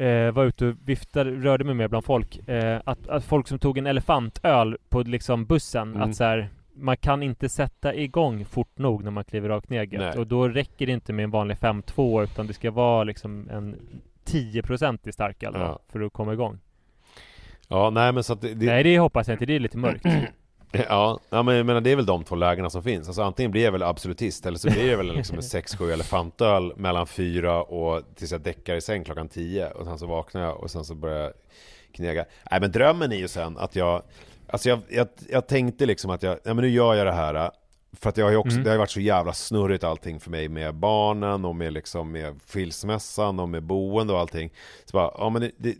eh, var ute och viftade, rörde mig med bland folk. Eh, att, att folk som tog en elefantöl på liksom bussen, Mm. att så här, man kan inte sätta igång fort nog när man kliver ner Nej. Och då räcker det inte med en vanlig 5-2 utan det ska vara liksom en 10% i starköl då, Ja. för att komma igång. Ja, nej men så att det, det, Nej det hoppas jag inte, det är lite mörkt. Ja, ja men jag menar, det är väl de två lägena som finns. Alltså antingen blir jag väl absolutist eller så blir jag väl liksom en 6-7 elefantöl mellan fyra och tills jag däckar i säng klockan 10 och sen så vaknar jag och sen så börjar jag knega. Nej men drömmen är ju sen att jag Alltså jag, jag, jag tänkte liksom att jag, ja men nu gör jag det här för att jag har också, Mm. det har varit så jävla snurrigt allting för mig med barnen och med liksom med skilsmässan och med boende och allting. Så bara, ja men det, det,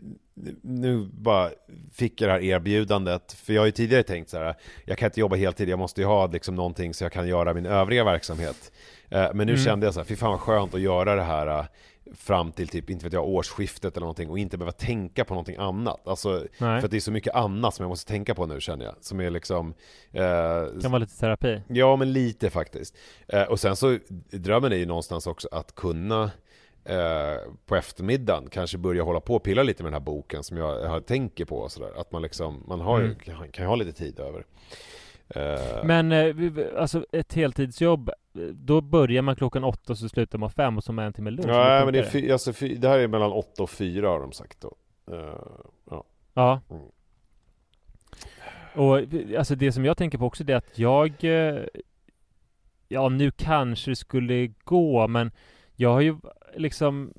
nu bara fick jag det här erbjudandet. För jag har ju tidigare tänkt så här, jag kan inte jobba heltid, jag måste ju ha liksom någonting så jag kan göra min övriga verksamhet. Eh, Men nu Mm. kände jag så här, fy fan vad skönt att göra det här eh, fram till typ, inte vet jag, årsskiftet eller någonting och inte behöva tänka på någonting annat. Alltså, Nej. för att det är så mycket annat som jag måste tänka på nu känner jag. Som är liksom... Eh, Kan vara lite terapi. Ja, men lite faktiskt. Eh, och sen så, drömmen är ju någonstans också att kunna eh, på eftermiddagen kanske börja hålla på och pilla lite med den här boken som jag, jag tänker på och sådär. Att man liksom, man har Mm. kan, kan ha lite tid över. Eh, Men eh, alltså ett heltidsjobb, då börjar man klockan åtta och så slutar man fem och så har man en timme lunch. Nej, men det, är fy, alltså, fy, det här är mellan 8 och 4 har de sagt då. Eh, ja. Ja. Mm. Och alltså det som jag tänker på också det är att jag Ja nu kanske det skulle gå men Jag har ju liksom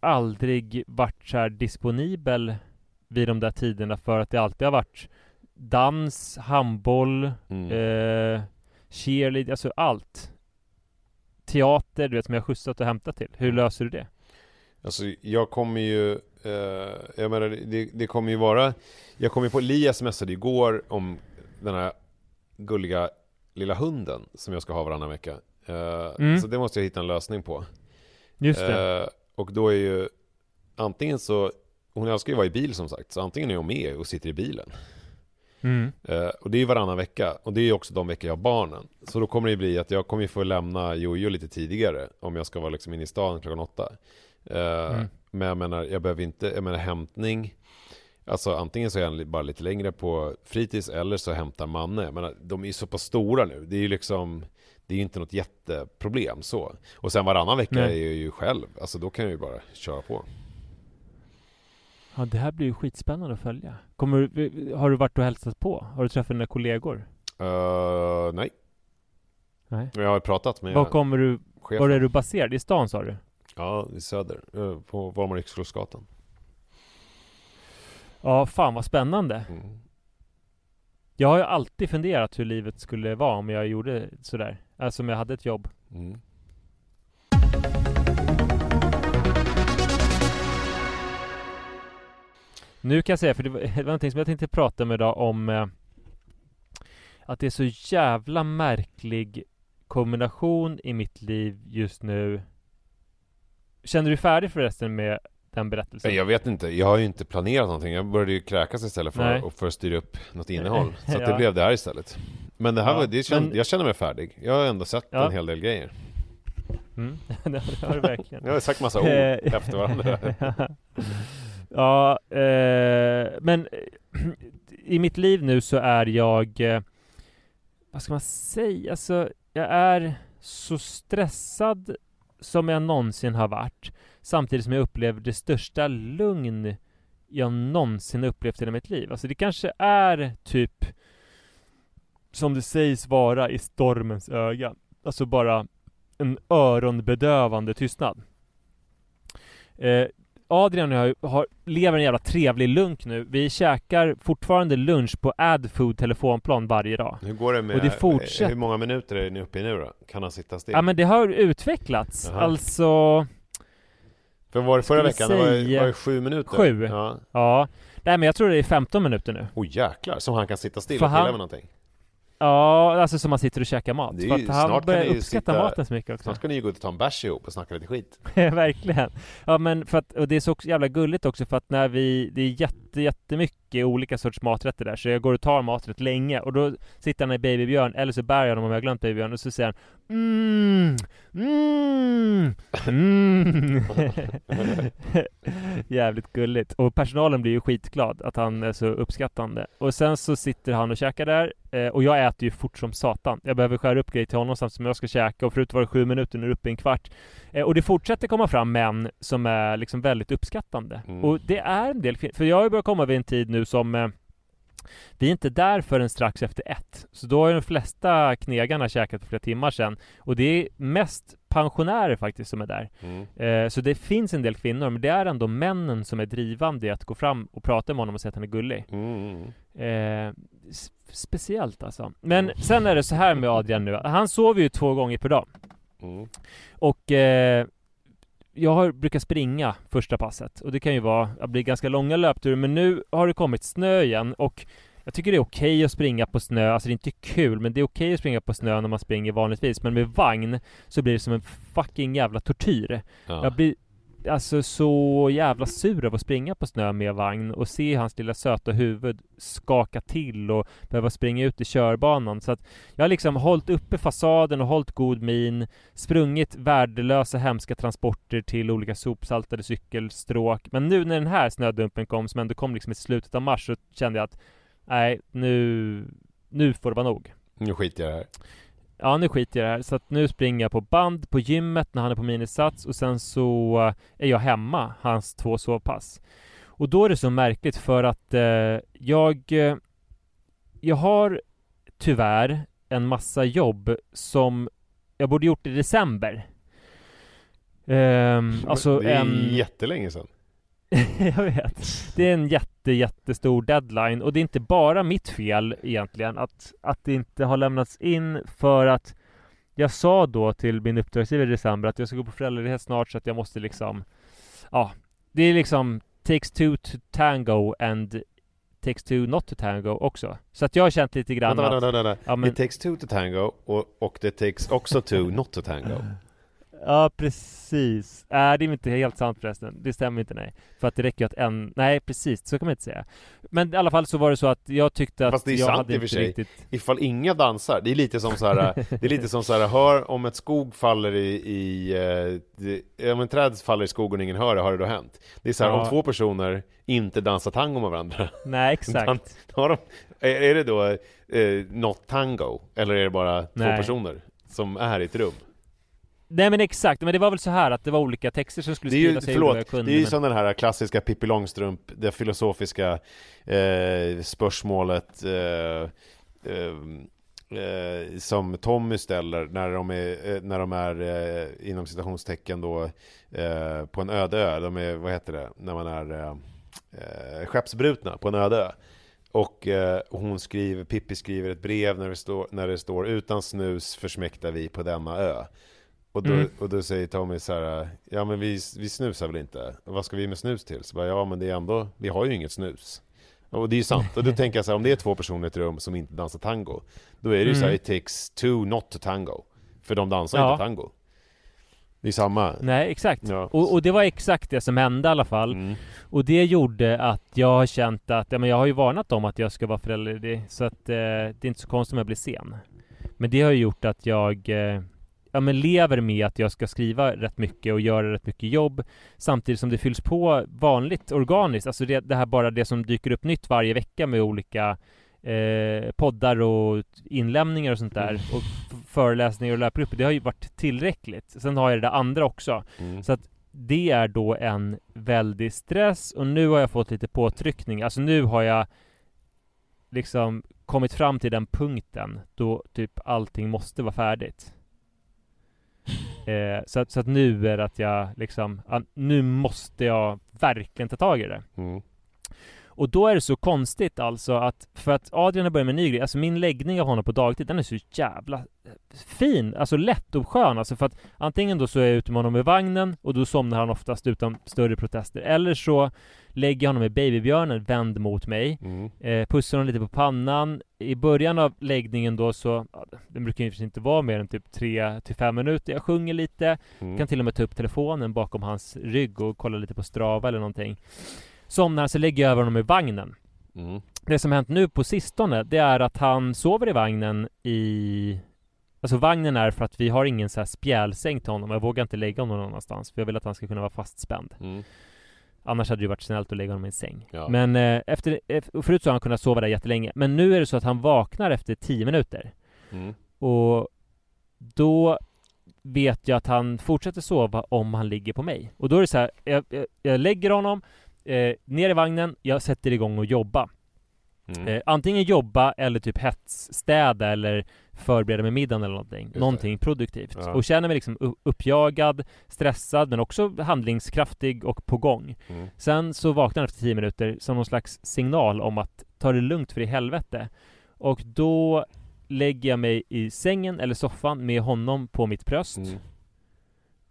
Aldrig varit så här disponibel Vid de där tiderna för att det alltid har varit Dans, handboll, Mm. eh, cheerlead, alltså allt Teater, du vet som jag skjutsat och hämtat till. Hur löser du det? Alltså jag kommer ju, eh, jag menar det, det kommer ju vara, jag kommer ju på, Lia smsade igår om den här gulliga lilla hunden som jag ska ha varannan vecka. Eh, Mm. Så det måste jag hitta en lösning på. Just det. Eh, och då är ju antingen så, hon älskar ju att vara i bil som sagt, så antingen är hon med och sitter i bilen. Mm. Eh, och det är ju varannan vecka och det är ju också de veckor jag har barnen. Så då kommer det bli att jag kommer ju få lämna Jojo lite tidigare om jag ska vara liksom inne i stan klockan åtta. Eh, Mm. Men jag menar, jag behöver inte, jag menar hämtning. Alltså antingen så är jag bara lite längre på fritids eller så hämtar Manne. Menar, de är ju så pass stora nu. Det är ju liksom, det är ju inte något jätteproblem så. Och sen varannan vecka Nej. är jag ju själv. Alltså då kan jag ju bara köra på. Ja, det här blir ju skitspännande att följa. Kommer, har du varit och hälsat på? Har du träffat dina kollegor? Eh, nej, Nej. jag har pratat med Var kommer du, chefen. var är du baserad? I stan sa du? Ja, i söder. eh, På Valmar Yxkullsgatan. Ja, fan vad spännande. Mm. Jag har ju alltid funderat hur livet skulle vara om jag gjorde sådär. Alltså om jag hade ett jobb. Mm. Nu kan jag säga, för det var, det var någonting som jag tänkte prata med idag om eh, Att det är så jävla märklig kombination i mitt liv just nu Känner du dig färdig förresten med den berättelsen? Nej, Jag vet inte, jag har ju inte planerat någonting. Jag började ju kräkas istället Nej. för, och för att styra upp något innehåll. Så att det Ja. blev det här istället. Men det här Ja, var, det kände, men- jag känner mig färdig. Jag har ändå sett Ja. en hel del grejer. Mm, det har du verkligen Jag har sagt massa ord Eh, efter varandra ja, eh, men i mitt liv nu så är jag eh, Vad ska man säga? Alltså, jag är så stressad som jag någonsin har varit Samtidigt som jag upplever det största lugn jag någonsin upplevt i hela mitt liv. Alltså det kanske är typ som det sägs vara i stormens öga. Alltså bara en öronbedövande tystnad. Eh, Adrian och jag har, lever en jävla trevlig lunk nu. Vi käkar fortfarande lunch på Adfood telefonplan varje dag. Hur går det med, Och det fortsätter. hur många minuter är ni uppe i nu då? Kan han sitta still? Ja men det har utvecklats. Jaha. Alltså, för var det förra veckan? Det var, var det sju minuter? sju. Ja. ja. Nej men jag tror det är 15 minuter nu. Åh jäklar, som han kan sitta still För och pilla han- med någonting. Ja, alltså som man sitter och käkar mat. Det är För ju- att han börjar ju uppskatta sitta- maten så mycket också. Snart ska ni ju gå ut och ta en bärs ihop och snacka lite skit. Verkligen. Ja men för att, och det är så jävla gulligt också för att när vi, det är jätte, jättemycket olika sorts maträtter där så jag går och tar maträtt länge och då sitter han i Babybjörn eller så bär jag honom om jag har glömt Babybjörn och så säger han mm, mm, mm. Jävligt gulligt. Och personalen blir ju skitglad att han är så uppskattande. Och sen så sitter han och käkar där. Eh, och jag äter ju fort som satan. Jag behöver skära upp grejer till honom samtidigt som jag ska käka. Och förut var det sju minuter, nu är det uppe i en kvart. Eh, och det fortsätter komma fram män som är liksom väldigt uppskattande. Mm. Och det är en del För jag har ju börjat komma vid en tid nu som eh, vi är inte där förrän strax efter ett. Så då har ju de flesta knegarna käkat för flera timmar sedan. Och det är mest pensionärer faktiskt som är där. Mm. Eh, så det finns en del kvinnor, men det är ändå männen som är drivande i att gå fram och prata med honom och säga att han är gullig. Mm. Eh, s- speciellt alltså. Men sen är det så här med Adrian nu. Han sover ju två gånger per dag. Mm. Och eh, jag har, brukar springa första passet och det kan ju vara, det blir ganska långa löpturer men nu har det kommit snö igen och jag tycker det är okej att springa på snö, alltså det är inte kul men det är okej att springa på snö när man springer vanligtvis men med vagn så blir det som en fucking jävla tortyr. Ja. Jag blir alltså så jävla sur av att springa på snö med vagn och se hans lilla söta huvud skaka till och behöva springa ut i körbanan. Så att jag har liksom hållit uppe fasaden och hållit god min, sprungit värdelösa hemska transporter till olika sopsaltade cykelstråk. Men nu när den här snödumpen kom, som ändå kom liksom i slutet av mars, så kände jag att nej, nu, nu får det vara nog. Nu skiter jag i det här. Ja, nu skiter jag i det här. Så att nu springer jag på band på gymmet när han är på minisats och sen så eh, är jag hemma, hans två sovpass. Och då är det så märkligt för att eh, jag... Eh, jag har tyvärr en massa jobb som jag borde gjort i december. Ehm, alltså det är en... jättelänge sedan. jag vet. Det är en jätte, jättestor deadline och det är inte bara mitt fel egentligen att, att det inte har lämnats in för att jag sa då till min uppdragsgivare i december att jag ska gå på föräldraledighet snart så att jag måste liksom Ja, det är liksom takes two to tango and takes two not to tango också. Så att jag har känt lite grann Vänta, att... vänta, vänta, vänta. Ja, men- It takes two to tango och, och det takes också two not to tango. Ja, precis. Äh, det är inte helt sant förresten. Det stämmer inte, nej. För att det räcker ju att en... Nej, precis. Så kan man inte säga. Men i alla fall så var det så att jag tyckte att Fast det är jag sant hade i och för sig. riktigt... Ifall inga dansar, det är lite som så här, det är lite som så här, hör om ett skog faller i, i eh, det, om en träd faller i skogen och ingen hör det, har det då hänt? Det är så här, Ja. om två personer inte dansar tango med varandra, Nej, exakt. Har de, är, är det då eh, not tango? Eller är det bara två Nej. personer som är i ett rum? Nej men exakt, men det var väl så här att det var olika texter som skulle Det är ju, skrivas. jag förlåt, kunde, det är ju men- som den här klassiska Pippi Långstrump, det filosofiska eh, spörsmålet eh, eh, eh, som Tommy ställer när de är, eh, när de är eh, inom citationstecken då eh, på en öde ö. De är, vad heter det, när man är eh, skeppsbrutna på en öde ö. Och eh, hon skriver, Pippi skriver ett brev när det, står, när det står Utan snus försmäktar vi på denna ö. Och då, Mm. och då säger Tommy så här, ja men vi, vi snusar väl inte? Vad ska vi med snus till? Så bara, ja men det är ändå, vi har ju inget snus. Och det är ju sant. Och då tänker jag så här, om det är två personer i ett rum som inte dansar tango, då är det ju så här, Mm. it takes two not to tango. För de dansar Ja. inte tango. Det är samma. Nej, exakt. Ja. Och, och det var exakt det som hände i alla fall. Mm. Och det gjorde att jag har känt att, ja men jag har ju varnat om att jag ska vara föräldraledig. Så att eh, det är inte så konstigt om jag blir sen. Men det har ju gjort att jag eh, Ja men lever med att jag ska skriva rätt mycket och göra rätt mycket jobb Samtidigt som det fylls på vanligt organiskt Alltså det, det här bara det som dyker upp nytt varje vecka med olika eh, poddar och inlämningar och sånt där och f- föreläsningar och löpgrupper Det har ju varit tillräckligt Sen har jag det där andra också Mm. Så att det är då en väldig stress och nu har jag fått lite påtryckning. Alltså nu har jag liksom kommit fram till den punkten då typ allting måste vara färdigt. Eh, så, att, så att nu är det att jag liksom, nu måste jag verkligen ta tag i det. Mm. Och då är det så konstigt alltså att, för att Adrian har börjat med en ny grej, alltså min läggning av honom på dagtid, den är så jävla fin, alltså lätt och skön alltså för att antingen då så är jag ute med honom i vagnen och då somnar han oftast utan större protester, eller så lägger jag honom i babybjörnen vänd mot mig, Mm. eh, pussar honom lite på pannan. I början av läggningen då så, ja, den brukar ju inte vara mer än typ 3 till 5 minuter, jag sjunger lite, Mm. kan till och med ta upp telefonen bakom hans rygg och kolla lite på Strava eller någonting. Somnar han så lägger jag över honom i vagnen. Mm. Det som hänt nu på sistone, det är att han sover i vagnen i... Alltså vagnen är för att vi har ingen så här spjälsäng till honom. Jag vågar inte lägga honom någon annanstans för jag vill att han ska kunna vara fastspänd. Mm. Annars hade det varit snällt att lägga honom i en säng. Ja. Men eh, efter, ef- och förut så har han kunnat sova där jättelänge. Men nu är det så att han vaknar efter 10 minuter. Mm. Och då vet jag att han fortsätter sova om han ligger på mig. Och då är det så här, jag, jag, jag lägger honom eh, ner i vagnen, jag sätter igång och jobba. Mm. Eh, antingen jobba eller typ hetsstäda eller förbereda med middagen eller någonting. det. Någonting produktivt. Ja. Och känner mig liksom uppjagad, stressad men också handlingskraftig och på gång. Mm. Sen så vaknar han efter 10 minuter som någon slags signal om att ta det lugnt för i helvete. Och då lägger jag mig i sängen eller soffan med honom på mitt bröst. Mm.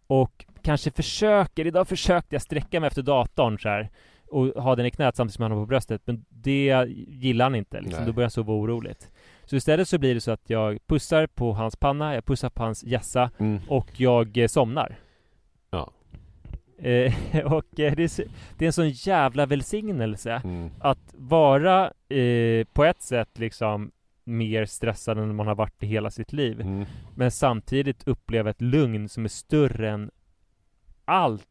Och kanske försöker, idag försökte jag sträcka mig efter datorn så här och ha den i knät samtidigt som han har på bröstet. Men det gillar han inte liksom. Nej. Då börjar han sova oroligt. Så istället så blir det så att jag pussar på hans panna, jag pussar på hans hjässa Mm. och jag eh, somnar. Ja. Eh, och eh, det, är, det är en sån jävla välsignelse Mm. att vara eh, på ett sätt liksom mer stressad än man har varit i hela sitt liv. Mm. Men samtidigt uppleva ett lugn som är större än allt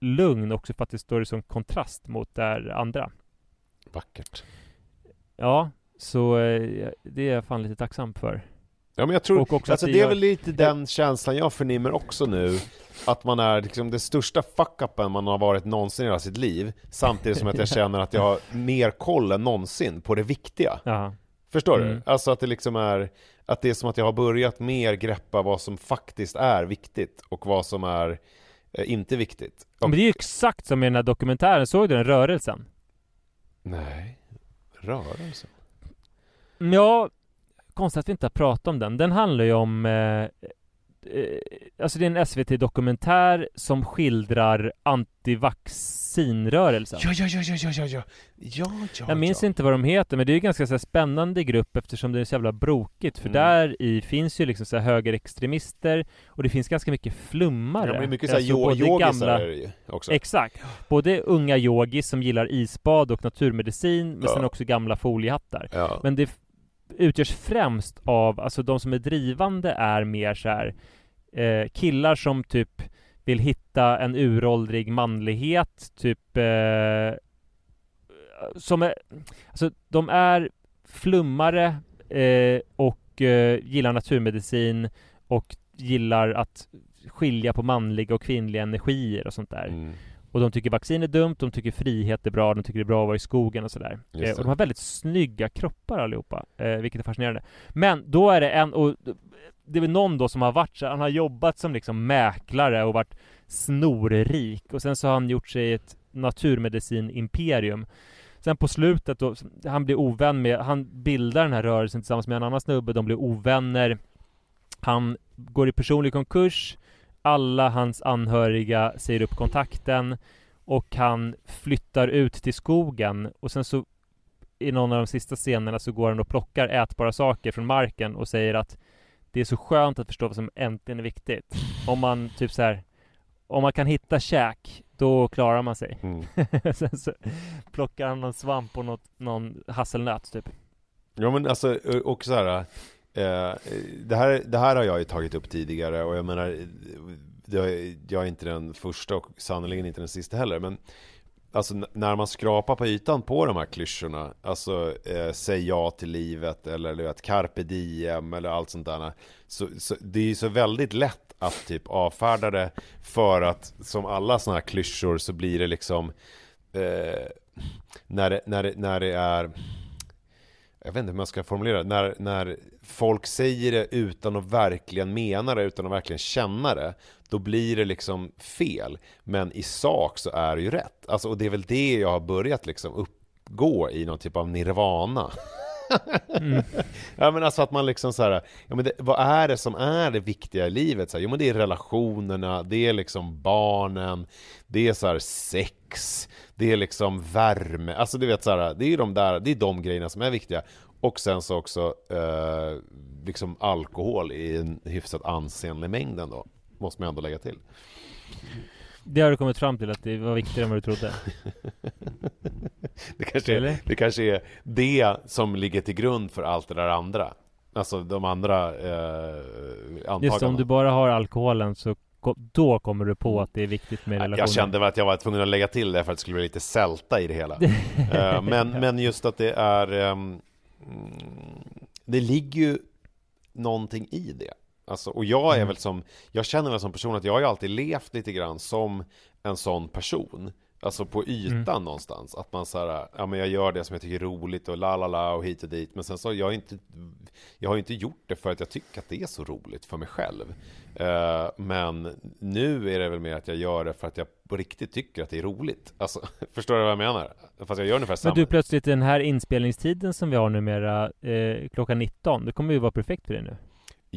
lugn också för att det står i sån kontrast mot det andra. Vackert. Ja, så eh, det är jag fan lite tacksam för. Ja men jag tror, också alltså det det är väl lite den känslan jag förnimmer också nu Att man är liksom det största fuck-upen man har varit någonsin i hela sitt liv Samtidigt som att jag känner att jag har mer koll än någonsin på det viktiga Ja. Förstår Mm. du? Alltså att det liksom är Att det är som att jag har börjat mer greppa vad som faktiskt är viktigt och vad som är inte viktigt och, Men det är ju exakt som i den här dokumentären, såg du den rörelsen? Nej, rörelse Ja, konstigt att vi inte har pratat om den. Den handlar ju om eh, eh, Alltså det är en SVT-dokumentär som skildrar antivaccinrörelsen. Ja, ja, ja, ja, ja, ja, ja, ja, ja Jag minns ja. inte vad de heter, men det är ju ganska så här spännande grupp eftersom det är så jävla brokigt. För Mm. där i finns ju liksom så här högerextremister och det finns ganska mycket flummare. Ja, men mycket såhär Alltså både yogisar är det ju också Exakt. Både unga yogis som gillar isbad och naturmedicin, men Ja. sen också gamla foliehattar. Ja, Men det utgörs främst av, alltså de som är drivande är mer så här eh, killar som typ vill hitta en uråldrig manlighet, typ eh, som är, alltså de är flummare eh, och eh, gillar naturmedicin och gillar att skilja på manliga och kvinnliga energier och sånt där. mm. Och de tycker vaccin är dumt, de tycker frihet är bra, de tycker det är bra att vara i skogen och sådär. Eh, och de har väldigt snygga kroppar allihopa, eh, vilket är fascinerande. Men då är det en, och det är väl någon då som har varit så han har jobbat som liksom mäklare och varit snorrik och sen så har han gjort sig ett naturmedicinimperium. Sen på slutet då, han blir ovän med, han bildar den här rörelsen tillsammans med en annan snubbe, de blir ovänner. Han går i personlig konkurs, alla hans anhöriga säger upp kontakten och han flyttar ut till skogen och sen så i någon av de sista scenerna så går han och plockar ätbara saker från marken och säger att det är så skönt att förstå vad som äntligen är viktigt. Om man typ så här om man kan hitta käk, då klarar man sig. Mm. sen så plockar han någon svamp och något, någon hasselnöt typ. Ja men alltså, och så här, eh, det här, det här har jag ju tagit upp tidigare och jag menar, jag är inte den första och sannerligen inte den sista heller, men Alltså när man skrapar på ytan på de här klyschorna, alltså eh, säg ja till livet eller du vet, carpe diem eller allt sånt där. Så, så, det är ju så väldigt lätt att typ avfärda det för att som alla såna här klyschor så blir det liksom eh, när, det, när, det, när det är jag vet inte hur man ska formulera det, när, när folk säger det utan att verkligen mena det, utan att verkligen känna det, då blir det liksom fel. Men i sak så är det ju rätt. Alltså, och det är väl det jag har börjat liksom uppgå i någon typ av nirvana. ja men alltså att man liksom så här, ja men det, vad är det som är det viktiga i livet? Så här, jo men det är relationerna, det är liksom barnen, det är så här sex, det är liksom värme, alltså du vet så här, det är de där, det är de grejerna som är viktiga. Och sen så också eh, liksom alkohol i en hyfsat ansenlig mängd ändå, måste man ändå lägga till. Det har du kommit fram till att det var viktigare än vad du trodde. Det kanske, är, det kanske är det som ligger till grund för allt det där andra. Alltså de andra eh, antagandena. Just det, om du bara har alkoholen så då kommer du på att det är viktigt med relationer. Jag kände väl att jag var tvungen att lägga till det för att det skulle bli lite sälta i det hela. Eh, men, men just att det är... ehm, mm, det ligger ju någonting i det. Alltså, och jag är Mm. väl som... Jag känner väl som person att jag har ju alltid levt lite grann som en sån person. Alltså på ytan Mm. någonstans. Att man så här, ja men jag gör det som jag tycker är roligt och la la la och hit och dit. Men sen så har jag inte... Jag har inte gjort det för att jag tycker att det är så roligt för mig själv. Eh, men nu är det väl mer att jag gör det för att jag på riktigt tycker att det är roligt. Alltså, förstår du vad jag menar? Fast jag gör ungefär samma. Men du plötsligt den här inspelningstiden som vi har numera, eh, klockan 19, det kommer ju vara perfekt för dig nu.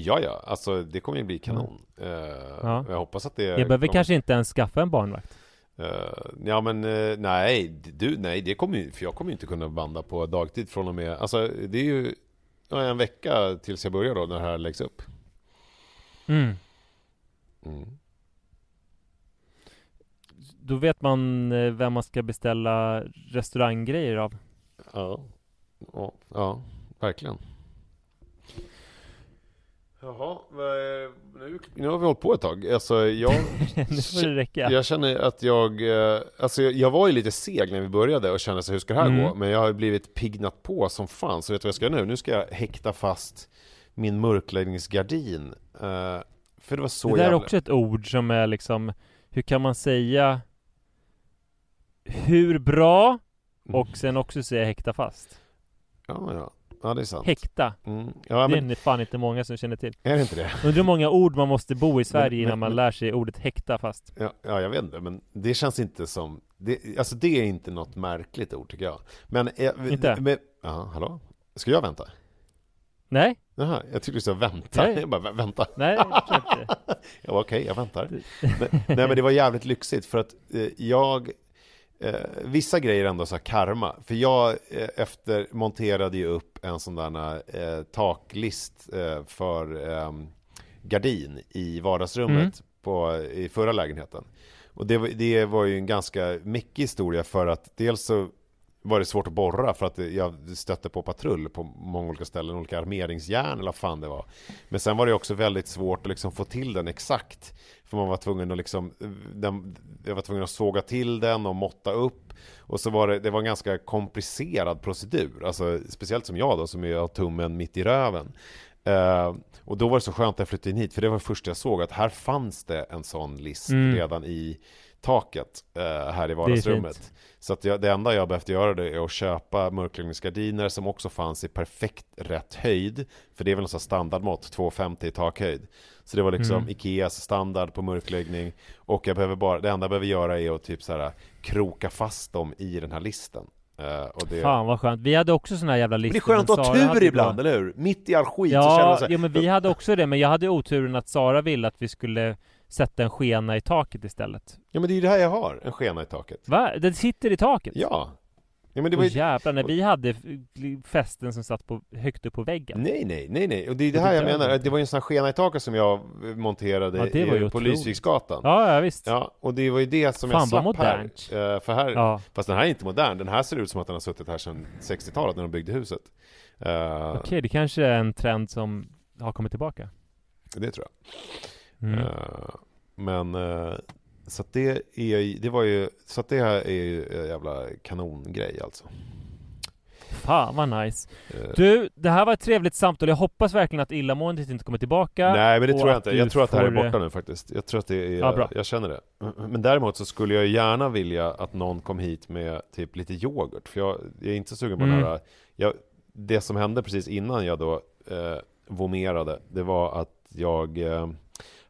Ja, ja, alltså det kommer ju bli kanon. Eh, Ja. Jag hoppas att det Jag behöver kommer- kanske inte ens skaffa en barnvakt. Eh, ja men eh, nej, du, nej det kommer ju, för jag kommer ju inte kunna banda på dagtid från och med, alltså det är ju en vecka tills jag börjar då när det här läggs upp. Mm. Mm. Då vet man vem man ska beställa restauranggrejer av. Ja. ja, ja, verkligen. Jaha, nu, nu har vi hållit på ett tag. Alltså jag, nu får det räcka. jag känner att jag, eh, alltså jag, var ju lite seg när vi började och kände så hur ska det här Mm. gå? Men jag har blivit pignat på som fan, så vet du vad jag ska göra nu? Nu ska jag häkta fast min mörkläggningsgardin. Eh, för det var så det där jävla... är också ett ord som är liksom, hur kan man säga hur bra och sen också säga häkta fast. Ja, ja. Ja, det är sant. Häkta. Mm. Ja, det är men det fan inte många som känner till. är det inte det? Undrar hur många ord man måste bo i Sverige Men- innan men- man lär sig ordet häkta fast. Ja, ja, jag vet inte, men det känns inte som... Det, alltså det är inte något märkligt ord tycker jag. Men... eh, Inte? Men, ja, hallå? Ska jag vänta? Nej, Jaha, jag tyckte du sa vänta. Nej. Jag bara, "Vä- vänta. nej, jag inte. Jag var okej, jag väntar. Men, nej men det var jävligt lyxigt för att eh, jag eh, Vissa grejer ändå så karma För jag eh, efter monterade ju upp en sån där eh, taklist eh, för eh, gardin i vardagsrummet Mm. på, i förra lägenheten Och det, det var ju en ganska mycket historia för att dels så var det svårt att borra för att jag stötte på patrull på många olika ställen, olika armeringsjärn eller vad fan det var. Men sen var det också väldigt svårt att liksom få till den exakt. För man var tvungen att liksom, den, jag var tvungen att såga till den och måtta upp. Och så var det, det var en ganska komplicerad procedur. Alltså speciellt som jag då, som har tummen mitt i röven. Eh, och då var det så skönt att jag flyttade in hit, för det var det första jag såg, att här fanns det en sån list Mm. redan i taket eh, här i vardagsrummet. Så att jag, det enda jag behövde göra det är att köpa mörkläggningsgardiner som också fanns i perfekt rätt höjd. För det är väl här standardmått, 2,50 i takhöjd. Så det var liksom Mm. Ikeas standard på mörkläggning. Och jag behöver bara, det enda jag behöver göra är att typ så här kroka fast dem i den här listen. Eh, och det, Fan vad skönt. Vi hade också såna här jävla men listor. det är skönt att ha tur ibland, eller hur? Mitt i all skit så känner Ja, jag så här, jo, men vi hade också det, men jag hade oturen att Sara ville att vi skulle sätta en skena i taket istället. Ja men det är ju det här jag har, en skena i taket. Va? Den sitter i taket? Ja. Ja men det var ju... jävlar, när vi hade f- fästen som satt på, högt upp på väggen. Nej, nej, nej, nej. Och det är det här jag menar. Det var ju en sån här skena i taket som jag monterade Ja, i- på. Lysviksgatan. Ja, ja visst. Ja, och det var ju det som Fan, jag slapp här. modernt. Eh, För här, Ja. fast den här är inte modern. Den här ser ut som att den har suttit här sedan 60-talet när de byggde huset. Eh, Okej, det kanske är en trend som har kommit tillbaka. Det tror jag. Mm. Eh, Men eh, så att det är det var ju så att det här är ju en jävla kanongrej alltså. Fan vad nice. Eh, Du, det här var ett trevligt samtal. Jag hoppas verkligen att illamåendet inte kommer tillbaka. Nej men det tror jag inte. Jag tror att det här är borta nu faktiskt. Jag tror att det är, Ja, bra. jag känner det. Men däremot så skulle jag gärna vilja att någon kom hit med typ lite yoghurt. För jag, jag är inte sugen på Mm. den här. Jag, det som hände precis innan jag då eh, vomerade, det var att jag eh,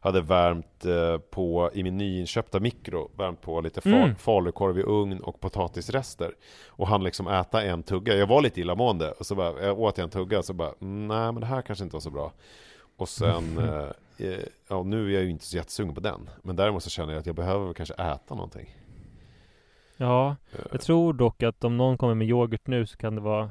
hade värmt eh, på, i min nyinköpta mikro, värmt på lite fal, Mm. falukorv i ugn och potatisrester. Och han liksom äta en tugga. Jag var lite illamående och så bara, jag åt en tugga och så bara, "Mm, nej men det här kanske inte var så bra. Och sen, eh, eh, ja nu är jag ju inte så jättesugen på den. Men däremot så känner jag att jag behöver kanske äta någonting. Ja, Eh, jag tror dock att om någon kommer med yoghurt nu så kan det vara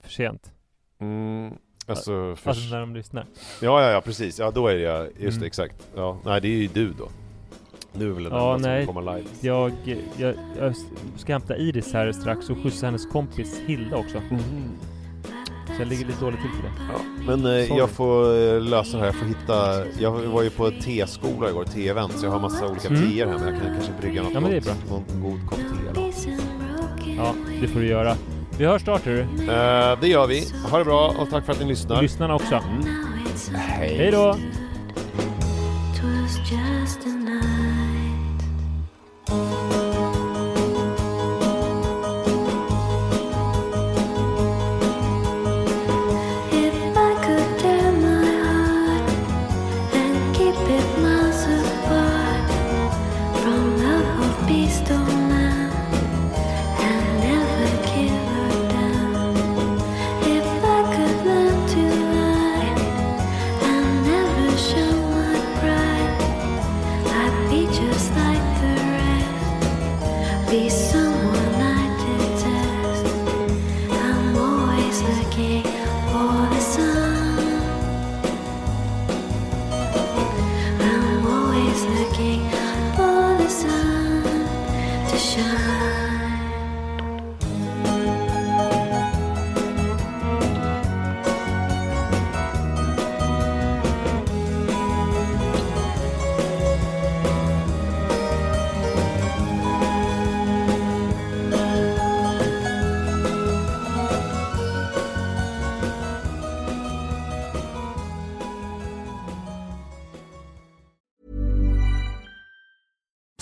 för sent. Mm, alltså, för, Alltså när de lyssnar. ja, ja, ja, precis. Ja, då är jag, just det, Mm. exakt. Ja, nej, det är ju du då. Du är väl den Ja, nej. som kommer live. Jag, jag, jag ska hämta Iris här strax och skjutsa hennes kompis Hilda också. Mhm. Så jag ligger lite dåligt till för det. Ja, men eh, jag får eh, lösa det här, jag får hitta Jag var ju på teskola igår, te-event, så jag har massa olika Mm. teer här men jag kan kanske brygga något Ja, men det är gott, någon god kopp te eller. Ja, det får du göra. Vi hörs snart hörru. eh, Det gör vi, ha det bra och tack för att ni lyssnar Lyssnarna också. Mm. Hej Hej då!